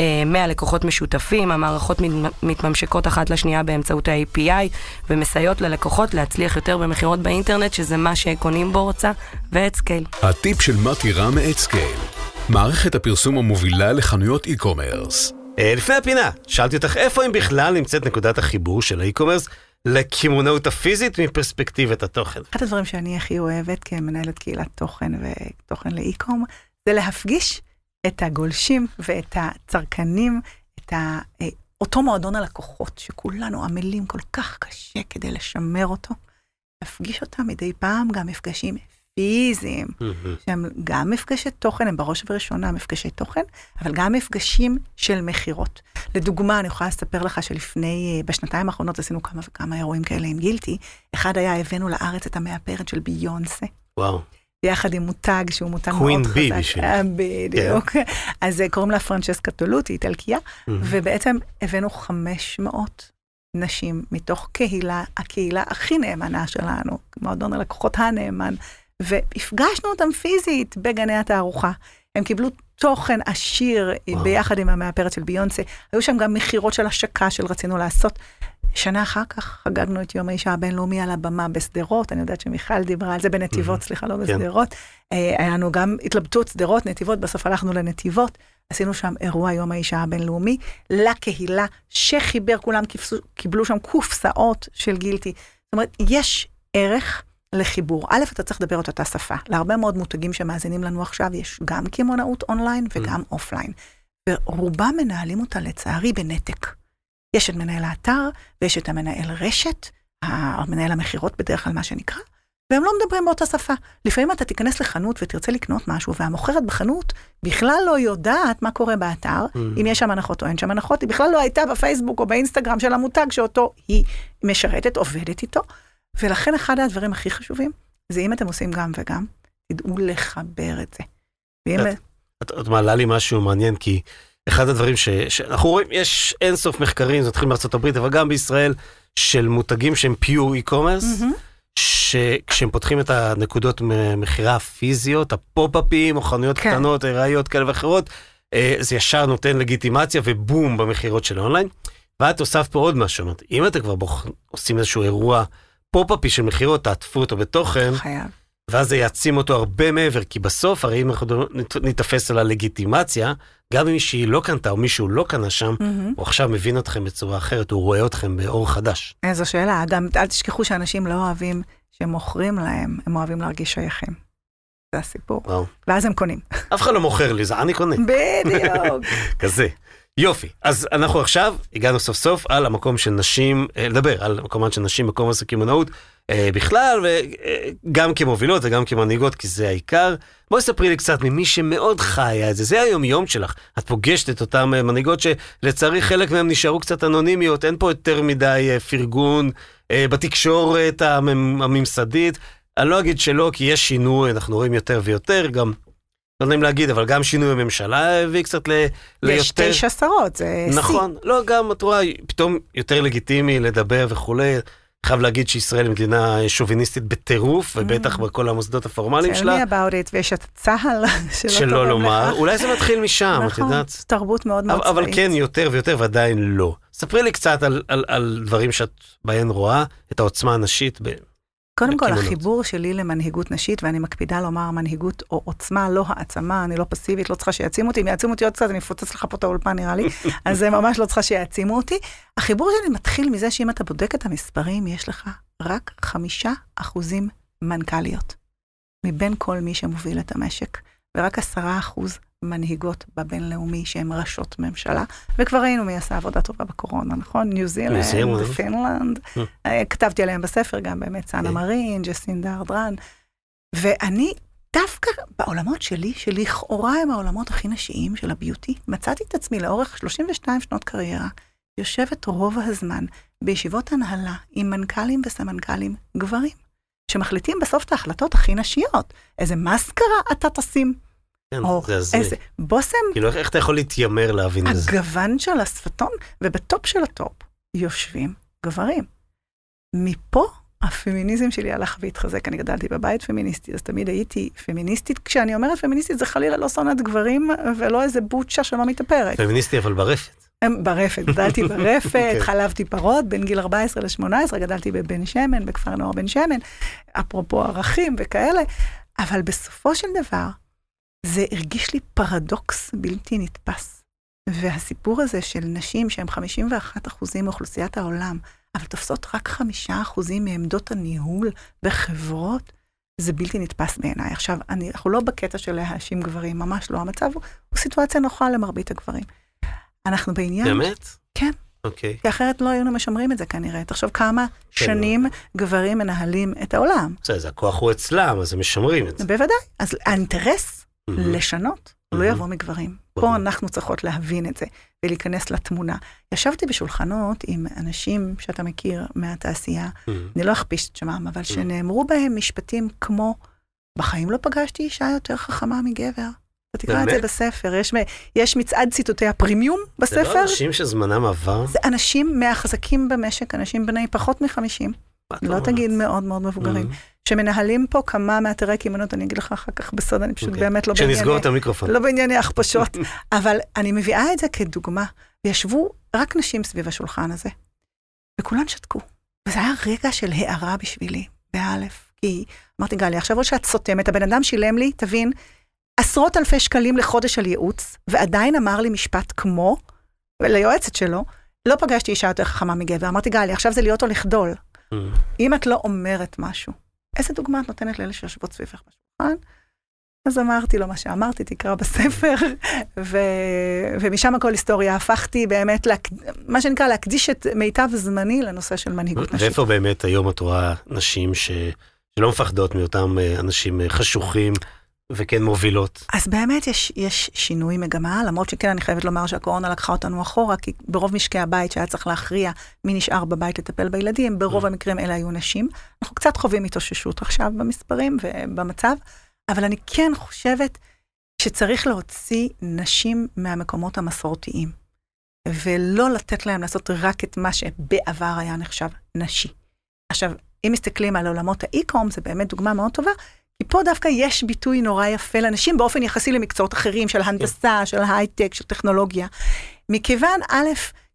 Speaker 1: מ-100 לקוחות משותפים, המערכות מתממשקות אחת לשנייה באמצעות ה-API, ומסייעות ללקוחות להצליח יותר במכירות באינטרנט, שזה מה שקונים בו רוצה, ו Adscale.
Speaker 2: הטיפ של מתי רם מ Adscale, מערכת הפרסום המובילה לחנויות e-commerce.
Speaker 3: אה, לפני הפינה, שאלתי אותך איפה אם בכלל נמצאת נקודת החיבור של ה e-commerce לקמעונאות הפיזית מפרספקטיבת התוכן.
Speaker 4: אחד הדברים שאני הכי אוהבת כמנהלת קהילת תוכן ותוכן לאי-קום, זה להפגיש את הגולשים ואת הצרכנים, את ה... אותו מועדון הלקוחות, שכולנו עמלים כל כך קשה כדי לשמר אותו, להפגיש אותם מדי פעם גם מפגשים פיזיים, שהם גם מפגשי תוכן, הם בראש ובראשונה מפגשי תוכן, אבל גם מפגשים של מכירות. לדוגמה, אני יכולה לספר לך שלפני, בשנתיים האחרונות עשינו כמה וכמה אירועים כאלה עם גילטי. אחד היה, הבאנו לארץ את המאפרת של ביונסה.
Speaker 3: וואו.
Speaker 4: ביחד עם מותג שהוא מותג
Speaker 3: קווין
Speaker 4: מאוד
Speaker 3: בי
Speaker 4: חזק.
Speaker 3: בשביל.
Speaker 4: אה, בדיוק. אז אה, קוראים לה פרנצ'סקה טולוטי, איטלקיה, ובעצם הבאנו 500 נשים מתוך קהילה, הקהילה הכי נאמנה שלנו, מועדון הלקוחות הנאמן והפגשנו אותם פיזית בגני התערוכה. הם קיבלו תוכן עשיר
Speaker 3: וואו.
Speaker 4: ביחד עם המאפרת של ביונסה. היו שם גם מכירות של השקה של רצינו לעשות. שנה אחר כך חגגנו את יום האישה הבינלאומי על הבמה בשדרות, אני יודעת שמיכל דיברה על זה בנתיבות, סליחה, לא בשדרות. אה, היה לנו גם התלבטות שדרות, נתיבות, בסוף הלכנו לנתיבות. עשינו שם אירוע יום האישה הבינלאומי לקהילה שחיבר, כולם קיבלו שם קופסאות של גילטי. זאת אומרת, יש ערך לחיבור. א', אתה צריך לדבר את אותה שפה. להרבה מאוד מותגים שמאזינים לנו עכשיו, יש גם קמעונאות אונליין וגם offline. ורובם מנהלים אותה לצערי בנתק. יש את מנהל האתר ויש את המנהל רשת, המנהל המכירות בדרך כלל מה שנקרא, והם לא מדברים באותה שפה. לפעמים אתה תיכנס לחנות ותרצה לקנות משהו, והמוכרת בחנות בכלל לא יודעת מה קורה באתר,
Speaker 3: Mm.
Speaker 4: אם יש שם הנחות או אין שם הנחות, היא בכלל לא הייתה בפייסבוק או באינסטגרם של המותג שאותו היא משרתת, עובדת איתו. ולכן אחד הדברים הכי חשובים, זה אם אתם עושים גם וגם, תדעו לחבר את זה. ואם...
Speaker 3: את- את, את מעלה לי משהו מעניין, כי אחד הדברים ש, שאנחנו רואים, יש אינסוף מחקרים, זה מתחיל מארצות הברית, אבל גם בישראל, של מותגים שהם פיור e-commerce,
Speaker 4: מהמם.
Speaker 3: שכשהם פותחים את הנקודות מכירה הפיזיות, הפופ-אפים או חנויות
Speaker 4: כן.
Speaker 3: קטנות, ארעיות כאלה ואחרות, אה, זה ישר נותן לגיטימציה ובום במכירות של האונליין. ואת הוספת פה עוד משהו, אם אתם כבר בוח... עושים איזשהו אירוע פופ-אפי של מכירות, תעטפו אותו בתוכן,
Speaker 4: חייב.
Speaker 3: ואז זה יעצים אותו הרבה מעבר, כי בסוף, הרי אם אנחנו ניתפס על הלגיטימציה, גם אם מישהי לא קנתה או מישהו לא קנה שם,
Speaker 4: מהמם.
Speaker 3: הוא עכשיו מבין אתכם בצורה אחרת, הוא רואה אתכם באור חדש.
Speaker 4: איזו שאלה, גם אל תשכחו שאנשים לא אוהבים שמוכרים להם, הם אוהבים להרגיש שייכים. זה הסיפור.
Speaker 3: וואו.
Speaker 4: ואז הם קונים.
Speaker 3: אף אחד לא מוכר לי, זה אני קונה.
Speaker 4: בדיוק.
Speaker 3: כזה. יופי, אז אנחנו עכשיו הגענו סוף סוף על המקום של נשים, אה, לדבר על מקומן של נשים מקום הקמעונאות אה, בכלל, וגם כמובילות וגם כמנהיגות, כי זה העיקר. בואי ספרי לי קצת ממי שמאוד חיה את זה, זה היום-יום שלך. את פוגשת את אותן אה, מנהיגות שלצערי חלק מהן נשארו קצת אנונימיות, אין פה יותר מדי אה, פרגון אה, בתקשורת הממ- הממסדית. אני לא אגיד שלא, כי יש שינוי, אנחנו רואים יותר ויותר, גם, לא אם להגיד, אבל גם שינוי הממשלה הביא קצת ל...
Speaker 4: יש
Speaker 3: ליותר...
Speaker 4: תשע שרות, זה שיא.
Speaker 3: נכון, לא, גם את רואה, פתאום יותר לגיטימי לדבר וכולי. חייב להגיד שישראל היא מדינה שוביניסטית בטירוף, ובטח בכל המוסדות הפורמליים
Speaker 4: Tell
Speaker 3: שלה,
Speaker 4: me about it, ויש את צה"ל, שלא
Speaker 3: לומר. אולי זה מתחיל משם, את
Speaker 4: נכון,
Speaker 3: יודעת?
Speaker 4: תרבות מאוד מאוד
Speaker 3: אבל, אבל
Speaker 4: צבאית.
Speaker 3: כן, יותר ויותר, ועדיין לא. ספרי לי קצת על דברים שאת בהן רואה, את העוצמה הנשית.
Speaker 4: קודם כל. החיבור שלי למנהיגות נשית, ואני מקפידה לומר מנהיגות או עוצמה, לא העצמה, אני לא פסיבית, לא צריכה שיעצימו אותי, אם יעצימו אותי עוד קצת, אני אפוצץ לך פה את האולפן נראה לי, אז זה ממש לא צריכה שיעצימו אותי. החיבור שלי מתחיל מזה שאם אתה בודק את המספרים, יש לך רק חמישה אחוזים מנכ"ליות, מבין כל מי שמוביל את המשק, ורק עשרה אחוז מנהיגות בבינלאומי שהן ראשות ממשלה, וכבר ראינו מי עשה עבודה טובה בקורונה, נכון? ניו זילנד. פינלנד, אה, כתבתי עליהם בספר גם באמת, סאנה
Speaker 3: כן.
Speaker 4: מרין, ג'סינדה ארדרן, ואני דווקא בעולמות שלי, שלכאורה הם העולמות הכי נשיים של ה beauty, מצאתי את עצמי לאורך 32 שנות קריירה, יושבת רוב הזמן בישיבות הנהלה עם מנכ"לים וסמנכ"לים גברים, שמחליטים בסוף את ההחלטות הכי נשיות. איזה מסקרה אתה תשים,
Speaker 3: כן,
Speaker 4: או
Speaker 3: זה הזוי.
Speaker 4: איזה בושם
Speaker 3: כאילו, איך- אתה יכול להתיימר להבין את זה?
Speaker 4: הגוון של השפתון, ובטופ של הטופ יושבים גברים. מפה הפמיניזם שלי הלך והתחזק, אני גדלתי בבית פמיניסטי, אז תמיד הייתי פמיניסטית. כשאני אומרת פמיניסטית זה חלילה לא שונאת גברים ולא איזה בוצ'ה שלא מתאפרת.
Speaker 3: פמיניסטי אבל ברפת.
Speaker 4: ברפת, גדלתי ברפת,
Speaker 3: אוקיי.
Speaker 4: חלבתי פרות בין גיל 14 ל-18, גדלתי בבן שמן, בכפר נוער בן שמן, אפרופו ערכים וכאלה, אבל בסופו של דבר, זה הרגיש לי פרדוקס בלתי נתפס. והסיפור הזה של נשים שהן 51 אחוזים מאוכלוסיית העולם, אבל תופסות רק 5 אחוזים מעמדות הניהול בחברות, זה בלתי נתפס בעיניי. עכשיו, אני, אנחנו לא בקטע של להאשים גברים, ממש לא. המצב הוא, הוא סיטואציה נוחה למרבית הגברים. אנחנו בעניין...
Speaker 3: באמת?
Speaker 4: כן.
Speaker 3: אוקיי.
Speaker 4: כי אחרת לא היינו משמרים את זה כנראה. תחשוב כמה שנים גברים מנהלים את העולם.
Speaker 3: בסדר, זה הכוח הוא אצלם, אז הם משמרים את זה.
Speaker 4: בוודאי. אז האינטרס. לשנות, הוא לא. יבוא מגברים. פה אנחנו צריכות להבין את זה ולהיכנס לתמונה. ישבתי בשולחנות עם אנשים שאתה מכיר מהתעשייה. אני לא אכפיש את שמם, אבל שנאמרו בהם משפטים כמו, בחיים לא פגשתי אישה יותר חכמה מגבר. אתה תקרא את זה? בספר, יש, יש מצעד ציטוטי הפרימיום
Speaker 3: זה
Speaker 4: בספר.
Speaker 3: לא אנשים שזמנם עבר?
Speaker 4: זה אנשים מהחזקים במשק, אנשים בני פחות מחמישים,
Speaker 3: מה את
Speaker 4: לא
Speaker 3: אומרת?
Speaker 4: תגיד מאוד מאוד מבוגרים,
Speaker 3: מהמם.
Speaker 4: שמנהלים פה כמה מאתרי קמעונות, אני אגיד לך אחר כך בסוד, אני פשוט okay.
Speaker 3: אוקיי.
Speaker 4: באמת לא
Speaker 3: כשנסגור את המיקרופון.
Speaker 4: לא בענייני הכפשות, אבל אני מביאה את זה כדוגמה. וישבו רק נשים סביב השולחן הזה, וכולן שתקו. וזה היה רגע של הערה בשבילי, באלף. כי אמרתי, גלי, עכשיו או שאת סותמת, הבן אדם שילם לי, תבין, עשרות אלפי שקלים לחודש על ייעוץ, ועדיין אמר לי משפט כמו, ליועצת שלו, לא פגשתי אישה יותר חכמה מגבר. אמרתי, גלי, עכשיו זה להיות או לחדול.
Speaker 3: Mm.
Speaker 4: אם את לא אומרת משהו, איזה דוגמה את נותנת לאלה שיושבות סביבך בשולחן? אז אמרתי לו מה שאמרתי, תקרא בספר, ו... ומשם הכל היסטוריה. הפכתי באמת, להק... מה שנקרא, להקדיש את מיטב זמני לנושא של מנהיגות נשית.
Speaker 3: ואיפה באמת היום את רואה נשים ש... שלא מפחדות מאותם אה, אנשים אה, חשוכים וכן מובילות?
Speaker 4: אז באמת יש, יש שינוי מגמה, למרות שכן, אני חייבת לומר שהקורונה לקחה אותנו אחורה, כי ברוב משקי הבית שהיה צריך להכריע מי נשאר בבית לטפל בילדים, ברוב
Speaker 3: Mm.
Speaker 4: המקרים אלה היו נשים. אנחנו קצת חווים התאוששות עכשיו במספרים ובמצב, אבל אני כן חושבת שצריך להוציא נשים מהמקומות המסורתיים, ולא לתת להם לעשות רק את מה שבעבר היה נחשב נשי. עכשיו, אם מסתכלים על עולמות האי-קום, זה באמת דוגמה מאוד טובה, כי פה דווקא יש ביטוי נורא יפה לנשים באופן יחסי למקצועות אחרים, של הנדסה, של הייטק, של טכנולוגיה. מכיוון, א',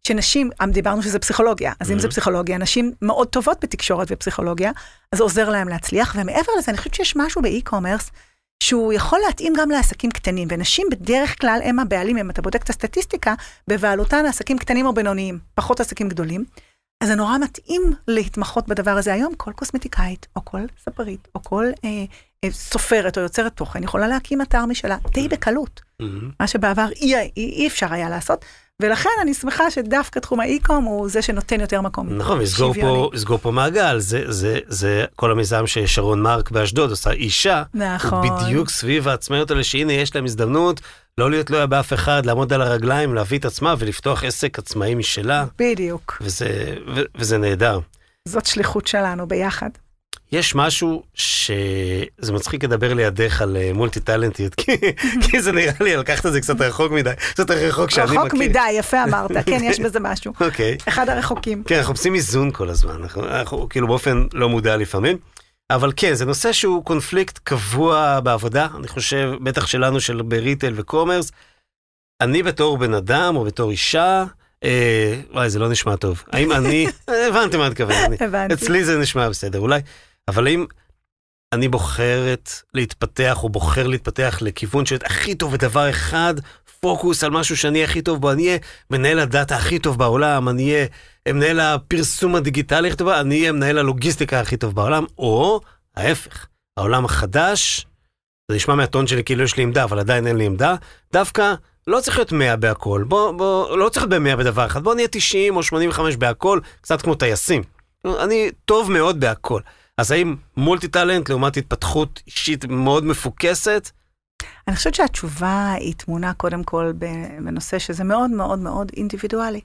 Speaker 4: שנשים, דיברנו שזה פסיכולוגיה, אז אם זה
Speaker 3: Mhm.
Speaker 4: פסיכולוגיה, נשים מאוד טובות בתקשורת ופסיכולוגיה, אז עוזר להם להצליח, ומעבר לזה, אני חושבת שיש משהו באי-קומרס, שהוא יכול להתאים גם לעסקים קטנים, ונשים בדרך כלל הם הבעלים, אם אתה בודק את הסטטיסטיקה, בבעלותן עסקים קטנים או בינוניים, פחות עסקים גדולים. אז זה נורא מתאים להתמחות בדבר הזה היום, כל קוסמטיקאית, או כל ספרית, או כל אה, סופרת או יוצרת תוכן, יכולה להקים אתר משלה די בקלות. מה שבעבר אי, אי, אי אפשר היה לעשות, ולכן אני שמחה שדווקא תחום האי-קום הוא זה שנותן יותר מקום.
Speaker 3: נכון, לסגור. פה, לסגור פה מעגל, זה, זה, זה כל המיזם ששרון מרק באשדוד עושה אישה,
Speaker 4: נכון.
Speaker 3: הוא בדיוק סביב העצמאיות האלה, שהנה יש להם הזדמנות לא להיות תלויה באף אחד, לעמוד על הרגליים, להביא את עצמה ולפתוח עסק עצמאי משלה,
Speaker 4: בדיוק.
Speaker 3: וזה, ו, וזה נהדר.
Speaker 4: זאת שליחות שלנו ביחד.
Speaker 3: יש משהו שזה מצחיק לדבר לידך על אה, מולטי טאלנטיות, כי, כי זה נראה לי לקחת את זה קצת רחוק מדי, קצת רחוק שאני מכיר.
Speaker 4: רחוק מדי, יפה אמרת, כן, יש בזה משהו.
Speaker 3: אוקיי.
Speaker 4: אחד הרחוקים.
Speaker 3: כן, אנחנו עושים איזון כל הזמן, אנחנו, אנחנו כאילו באופן לא מודע לפעמים. אבל כן, זה נושא שהוא קונפליקט קבוע בעבודה, אני חושב, בטח שלנו, של בריטל וקומרס. אני בתור בן אדם או בתור אישה, אה, וואי, זה לא נשמע טוב. האם אני, הבנתי מה את מתכוונת.
Speaker 4: הבנתי.
Speaker 3: אצלי זה נשמע בסדר, אולי. אבל האם אני בוחרת להתפתח, או בוחר להתפתח לכיוון של הכי טוב בדבר אחד, פוקוס על משהו שאני הכי טוב בו, אני אהיה מנהל הדאטה הכי טוב בעולם, אני אהיה מנהל הפרסום הדיגיטלי הכי טוב, אני אהיה מנהל הלוגיסטיקה הכי טוב בעולם, או ההפך, העולם החדש, זה נשמע מהטון שלי כאילו יש לי עמדה, אבל עדיין אין לי עמדה, דווקא לא צריך להיות 100 בהכל, בוא, בוא, לא צריך להיות ב-100 בדבר אחד, בוא נהיה 90 או 85 בהכל, קצת כמו טייסים. אני טוב מאוד בהכל. אז האם מולטי טאלנט לעומת התפתחות אישית מאוד מפוקסת?
Speaker 4: אני חושבת שהתשובה היא טמונה קודם כל בנושא שזה מאוד מאוד מאוד אינדיבידואלי.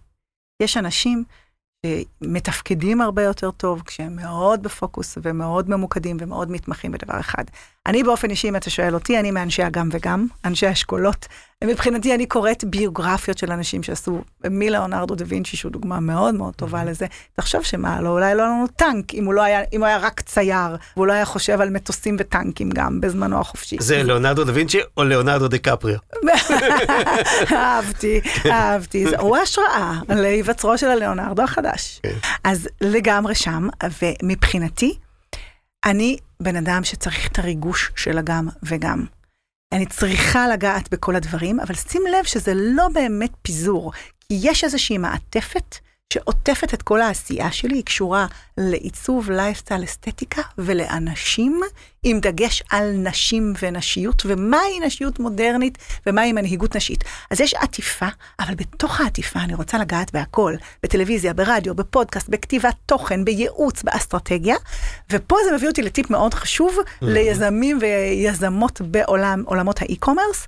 Speaker 4: יש אנשים שמתפקדים הרבה יותר טוב כשהם מאוד בפוקוס ומאוד ממוקדים ומאוד מתמחים בדבר אחד. אני באופן אישי, אם אתה שואל אותי, אני מאנשי הגם וגם, אנשי האשכולות. מבחינתי אני קוראת ביוגרפיות של אנשים שעשו, מליאונרדו דה וינצ'י, שהוא דוגמה מאוד מאוד טובה לזה. תחשוב שמה, לא, אולי לא היה לנו טנק, אם הוא לא היה, אם הוא היה רק צייר, והוא לא היה חושב על מטוסים וטנקים גם בזמנו החופשי.
Speaker 3: זה ליאונרדו דה וינצ'י או ליאונרדו דה קפריו?
Speaker 4: אהבתי, אהבתי. זה- הוא השראה להיווצרו של הליאונרדו החדש.
Speaker 3: כן.
Speaker 4: אז לגמרי שם, ומבחינתי, אני בן אדם שצריך את הריגוש של הגם וגם. אני צריכה לגעת בכל הדברים, אבל שים לב שזה לא באמת פיזור, כי יש איזושהי מעטפת שעוטפת את כל העשייה שלי, היא קשורה לעיצוב, לייפסטייל, אסתטיקה ולאנשים, עם דגש על נשים ונשיות, ומהי נשיות מודרנית ומהי מנהיגות נשית. אז יש עטיפה, אבל בתוך העטיפה אני רוצה לגעת בהכל, בטלוויזיה, ברדיו, בפודקאסט, בכתיבת תוכן, בייעוץ, באסטרטגיה, ופה זה מביא אותי לטיפ מאוד חשוב ליזמים ויזמות בעולם, עולמות האי-קומרס.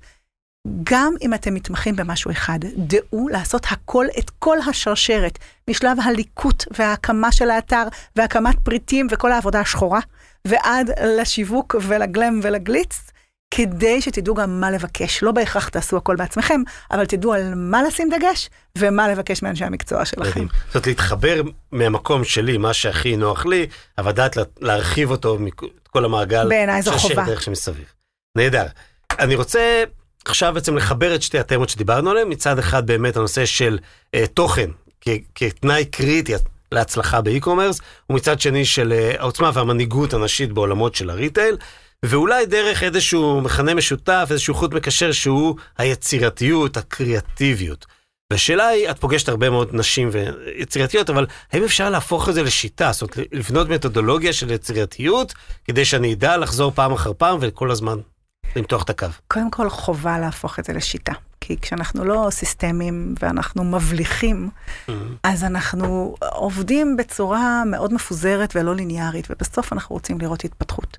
Speaker 4: גם אם אתם מתמחים במשהו אחד, דעו לעשות הכל, את כל השרשרת, משלב הליקוט וההקמה של האתר והקמת פריטים וכל העבודה השחורה, ועד לשיווק ולגלם ולגליץ, כדי שתדעו גם מה לבקש. לא בהכרח תעשו הכל בעצמכם, אבל תדעו על מה לשים דגש ומה לבקש מאנשי המקצוע שלכם.
Speaker 3: זאת אומרת, להתחבר מהמקום שלי, מה שהכי נוח לי, אבל לדעת לה- להרחיב אותו, מכ- את כל המעגל.
Speaker 4: בעיניי זו חובה.
Speaker 3: דרך שמסביב. נהדר. אני רוצה עכשיו בעצם לחבר את שתי התמות שדיברנו עליהן. מצד אחד באמת הנושא של אה, תוכן כ- כתנאי קריטי להצלחה באי-קומרס, ומצד שני של אה, העוצמה והמנהיגות הנשית בעולמות של הריטייל. ואולי דרך איזשהו מכנה משותף, איזשהו חוט מקשר שהוא היצירתיות, הקריאטיביות. והשאלה היא, את פוגשת הרבה מאוד נשים ויצירתיות, אבל האם אפשר להפוך את זה לשיטה? זאת אומרת, לבנות מתודולוגיה של יצירתיות, כדי שאני אדע לחזור פעם אחר פעם וכל הזמן למתוח את הקו.
Speaker 4: קודם כל, חובה להפוך את זה לשיטה. כי כשאנחנו לא סיסטמים ואנחנו מבליחים, אז אנחנו עובדים בצורה מאוד מפוזרת ולא ליניארית, ובסוף אנחנו רוצים לראות התפתחות.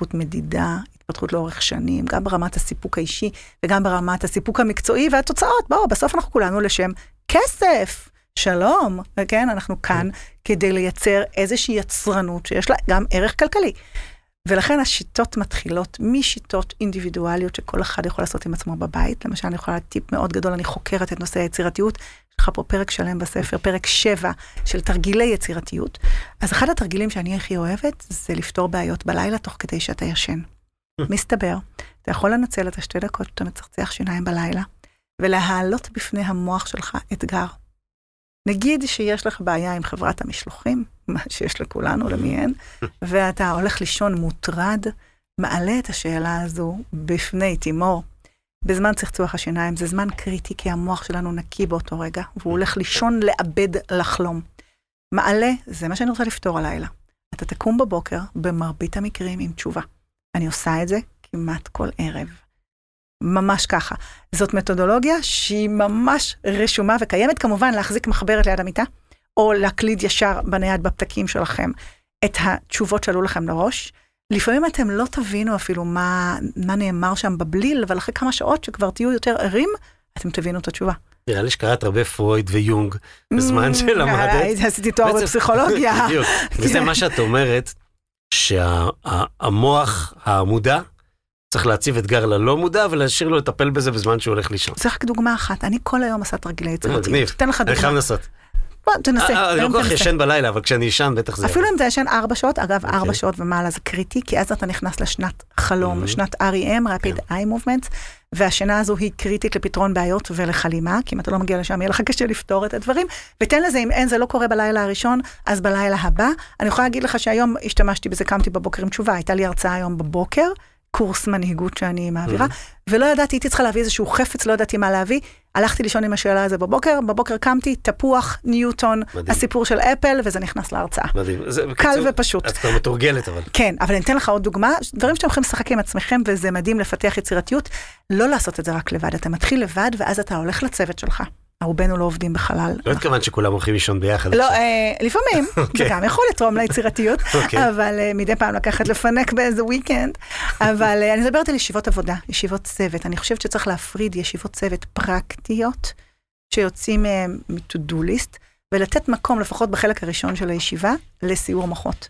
Speaker 4: התפתחות מדידה, התפתחות לאורך שנים, גם ברמת הסיפוק האישי וגם ברמת הסיפוק המקצועי והתוצאות. בואו, בסוף אנחנו כולנו לשם כסף. שלום, כן, אנחנו כאן כדי לייצר איזושהי יצרנות שיש לה גם ערך כלכלי. ולכן השיטות מתחילות משיטות אינדיבידואליות שכל אחד יכול לעשות עם עצמו בבית. למשל, אני יכולה טיפ מאוד גדול, אני חוקרת את נושא היצירתיות. לך פה פרק שלם בספר, פרק 7 של תרגילי יצירתיות. אז אחד התרגילים שאני הכי אוהבת זה לפתור בעיות בלילה תוך כדי שאתה ישן. מסתבר, אתה יכול לנצל את השתי דקות שאתה מצחצח שיניים בלילה, ולהעלות בפני המוח שלך אתגר. נגיד שיש לך בעיה עם חברת המשלוחים, מה שיש לכולנו, למי אין, ואתה הולך לישון מוטרד, מעלה את השאלה הזו בפני תימור. בזמן צחצוח השיניים זה זמן קריטי, כי המוח שלנו נקי באותו רגע, והוא הולך לישון לאבד לחלום. מעלה, זה מה שאני רוצה לפתור הלילה. אתה תקום בבוקר, במרבית המקרים, עם תשובה. אני עושה את זה כמעט כל ערב. ממש ככה. זאת מתודולוגיה שהיא ממש רשומה וקיימת, כמובן להחזיק מחברת ליד המיטה, או להקליד ישר בנייד בפתקים שלכם את התשובות שעלו לכם לראש. לפעמים אתם לא תבינו אפילו מה, מה נאמר שם בבליל, אבל אחרי כמה שעות שכבר תהיו יותר ערים, אתם תבינו את התשובה.
Speaker 3: נראה לי שקראת הרבה פרויד ויונג בזמן
Speaker 4: Mm,
Speaker 3: שלמדת.
Speaker 4: עשיתי תואר בפסיכולוגיה.
Speaker 3: בדיוק. וזה. מה שאת אומרת, שהמוח המודע צריך להציב אתגר ללא מודע ולהשאיר לו לטפל בזה בזמן שהוא הולך לישון.
Speaker 4: זה רק דוגמה אחת, אני כל היום עושה תרגילי יצירתיות.
Speaker 3: מגניב. אני חייב. לנסות.
Speaker 4: בוא, תנסה.
Speaker 3: אה, אני לא כל כך. ישן בלילה, אבל כשאני ישן בטח זה...
Speaker 4: אפילו אם אתה ישן ארבע שעות, אגב, ארבע
Speaker 3: אוקיי.
Speaker 4: שעות ומעלה זה קריטי, כי אז אתה נכנס לשנת חלום. שנת REM, Rapid Eye Movements, והשינה הזו היא קריטית לפתרון בעיות ולחלימה, כי אם אתה לא מגיע לשם, יהיה לך קשה לפתור את הדברים. ותן לזה, אם אין, זה לא קורה בלילה הראשון, אז בלילה הבא. אני יכולה להגיד לך שהיום השתמשתי בזה, קמתי בבוקר עם תשובה, הייתה לי הרצאה היום בבוקר. קורס מנהיגות שאני מעבירה, ולא ידעתי, הייתי צריכה להביא איזשהו חפץ, לא ידעתי מה להביא. הלכתי לישון עם השאלה הזו בבוקר, בבוקר קמתי, תפוח, ניוטון,
Speaker 3: מדהים.
Speaker 4: הסיפור של אפל, וזה נכנס להרצאה.
Speaker 3: מדהים. זה-
Speaker 4: קל
Speaker 3: בקיצור,
Speaker 4: ופשוט.
Speaker 3: את כבר מתורגלת אבל.
Speaker 4: כן, אבל אני אתן לך עוד דוגמה, דברים שאתם יכולים לשחק עם עצמכם, וזה מדהים לפתח יצירתיות, לא לעשות את זה רק לבד, אתה מתחיל לבד, ואז אתה הולך לצוות שלך. רובנו לא עובדים בחלל.
Speaker 3: לא התכוונת שכולם הולכים לישון ביחד.
Speaker 4: לא. אה, לפעמים, זה
Speaker 3: אוקיי.
Speaker 4: גם יכול לתרום ליצירתיות,
Speaker 3: אוקיי.
Speaker 4: אבל אה, מדי פעם לקחת לפנק באיזה weekend. אבל אה, אני מדברת על ישיבות עבודה, ישיבות צוות. אני חושבת שצריך להפריד ישיבות צוות פרקטיות, שיוצאים מ-to-do list, ולתת מקום, לפחות בחלק הראשון של הישיבה, לסיעור מוחות.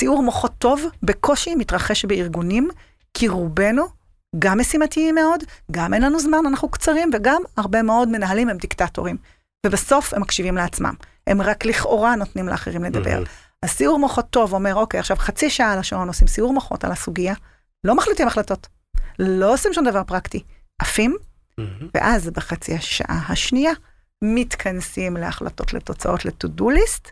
Speaker 4: סיעור מוחות טוב בקושי מתרחש בארגונים, כי רובנו גם משימתיים מאוד, גם אין לנו זמן, אנחנו קצרים, וגם הרבה מאוד מנהלים הם דיקטטורים. ובסוף הם מקשיבים לעצמם. הם רק לכאורה נותנים לאחרים לדבר. אז סיעור מוחות טוב אומר, אוקיי, עכשיו חצי שעה על השעון עושים סיעור מוחות על הסוגיה, לא מחליטים החלטות, לא עושים שום דבר פרקטי, עפים. ואז בחצי השעה השנייה מתכנסים להחלטות, לתוצאות, ל-to-do list,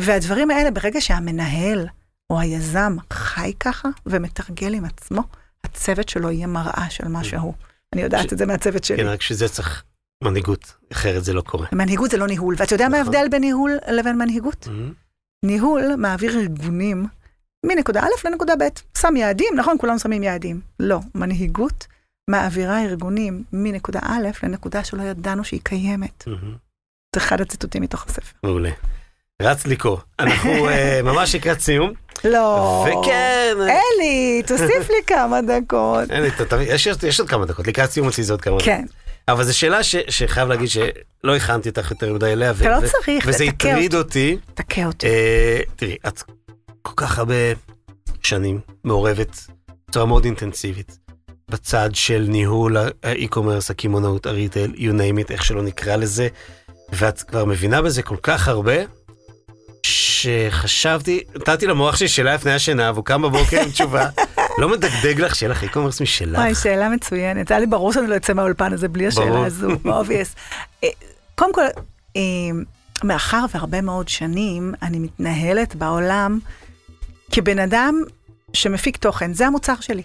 Speaker 4: והדברים האלה, ברגע שהמנהל או היזם חי ככה ומתרגל עם עצמו, הצוות שלו יהיה מראה של מה שהוא. אני יודעת
Speaker 3: ש-
Speaker 4: את זה מהצוות שלי.
Speaker 3: כן, רק שזה צריך מנהיגות, אחרת זה לא קורה.
Speaker 4: מנהיגות זה לא ניהול, ואתה יודע מה
Speaker 3: נכון.
Speaker 4: ההבדל בין ניהול לבין מנהיגות?
Speaker 3: מהמם.
Speaker 4: ניהול מעביר ארגונים מנקודה א' לנקודה ב', שם יעדים, נכון, כולם שמים יעדים. לא, מנהיגות מעבירה ארגונים מנקודה א' לנקודה שלא ידענו שהיא קיימת.
Speaker 3: מהמם.
Speaker 4: זה אחד הציטוטים מתוך הספר.
Speaker 3: מעולה. רץ לקרוא. אנחנו אה, ממש לקראת סיום.
Speaker 4: לא.
Speaker 3: וכן,
Speaker 4: אלי, תוסיף לי כמה דקות.
Speaker 3: לי, תבין, יש- יש עוד כמה דקות, לקראת סיום אצלי זה עוד כמה דקות.
Speaker 4: כן,
Speaker 3: אבל זו שאלה ש- שחייב להגיד שלא הכנתי אותך יותר מדי אליה.
Speaker 4: אתה לא צריך,
Speaker 3: וזה הטריד אותי.
Speaker 4: תכה אותי.
Speaker 3: אה, תראי, את כל כך הרבה שנים מעורבת בצורה מאוד אינטנסיבית בצד של ניהול ה e-commerce, הקמעונאות, ה retail, you name it, איך שלא נקרא לזה, ואת כבר מבינה בזה כל כך הרבה, שחשבתי, נתתי למוח שלי שאלה לפני השינה, והוא קם בבוקר עם תשובה. לא מדגדג לך שיהיה לך e-commerce משלך?
Speaker 4: וואי, שאלה מצוינת. היה לי ברור שאני לא אצא מהאולפן הזה בלי השאלה הזו, obvious. אה, קודם כל, אה, מאחר והרבה מאוד שנים אני מתנהלת בעולם כבן אדם שמפיק תוכן, זה המוצר שלי.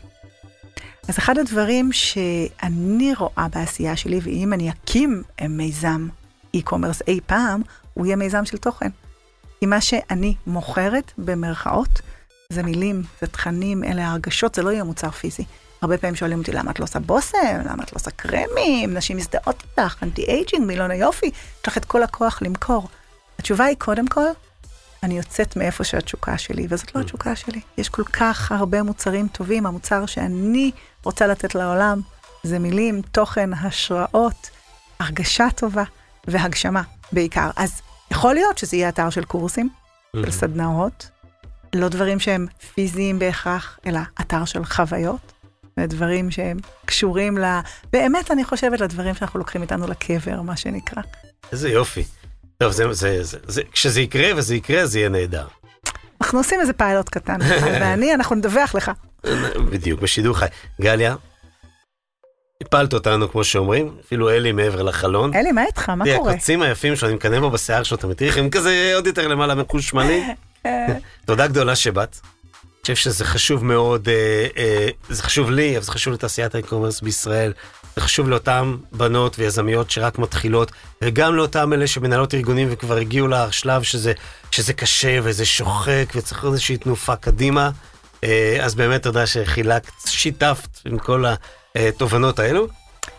Speaker 4: אז אחד הדברים שאני רואה בעשייה שלי, ואם אני אקים מיזם e-commerce אי פעם, הוא יהיה מיזם של תוכן. כי מה שאני מוכרת, במרכאות, זה מילים, זה תכנים, אלה הרגשות, זה לא יהיה מוצר פיזי. הרבה פעמים שואלים אותי, למה את לא עושה בושם? למה את לא עושה קרמים? נשים מזדהות איתך, anti aging, מילון היופי, יש לך את כל הכוח למכור. התשובה היא, קודם כל, אני יוצאת מאיפה שהתשוקה שלי, וזאת לא mm. התשוקה שלי. יש כל כך הרבה מוצרים טובים, המוצר שאני רוצה לתת לעולם זה מילים, תוכן, השראות, הרגשה טובה והגשמה בעיקר. אז יכול להיות שזה יהיה אתר של קורסים, של. סדנאות, לא דברים שהם פיזיים בהכרח, אלא אתר של חוויות, ודברים שהם קשורים ל... באמת, אני חושבת, לדברים שאנחנו לוקחים איתנו לקבר, מה שנקרא.
Speaker 3: איזה יופי. טוב, זה, זה, זה, זה, כשזה יקרה וזה יקרה, זה יהיה נהדר.
Speaker 4: אנחנו עושים איזה פיילוט קטן, ואני, אנחנו נדווח לך.
Speaker 3: בדיוק, בשידור חי. גליה, הפלת אותנו, כמו שאומרים, אפילו אלי מעבר לחלון.
Speaker 4: אלי, מה איתך? מה קורה?
Speaker 3: הקוצים היפים שלו, אני מקנא בו בשיער שלו, אתה מתריך, הם כזה עוד יותר למעלה מקושמלי. תודה גדולה שבאת. אני חושב שזה חשוב מאוד, אה, אה, זה חשוב לי, אבל זה חשוב לתעשיית האי-קומרס בישראל. זה חשוב לאותן בנות ויזמיות שרק מתחילות, וגם לאותם אלה שמנהלות ארגונים וכבר הגיעו לשלב שזה, שזה קשה וזה שוחק וצריך איזושהי תנופה קדימה. אה, אז באמת תודה שחילקת, שיתפת עם כל התובנות האלו.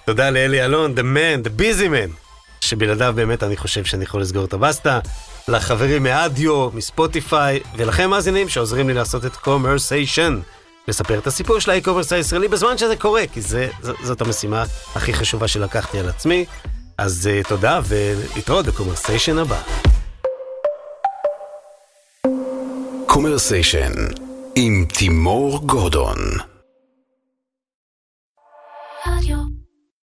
Speaker 3: תודה לאלי אלון, the man, the busy man, שבלעדיו באמת אני חושב שאני יכול לסגור את הבסטה. לחברים מאדיו, מספוטיפיי, ולכם מאזינים שעוזרים לי לעשות את קומרסיישן. לספר את הסיפור של ה e-commerce הישראלי בזמן שזה קורה, כי זה, ז, זאת המשימה הכי חשובה שלקחתי על עצמי. אז אה, תודה ולהתראות בקומרסיישן הבא.
Speaker 2: קומרסיישן עם תימור גורדון.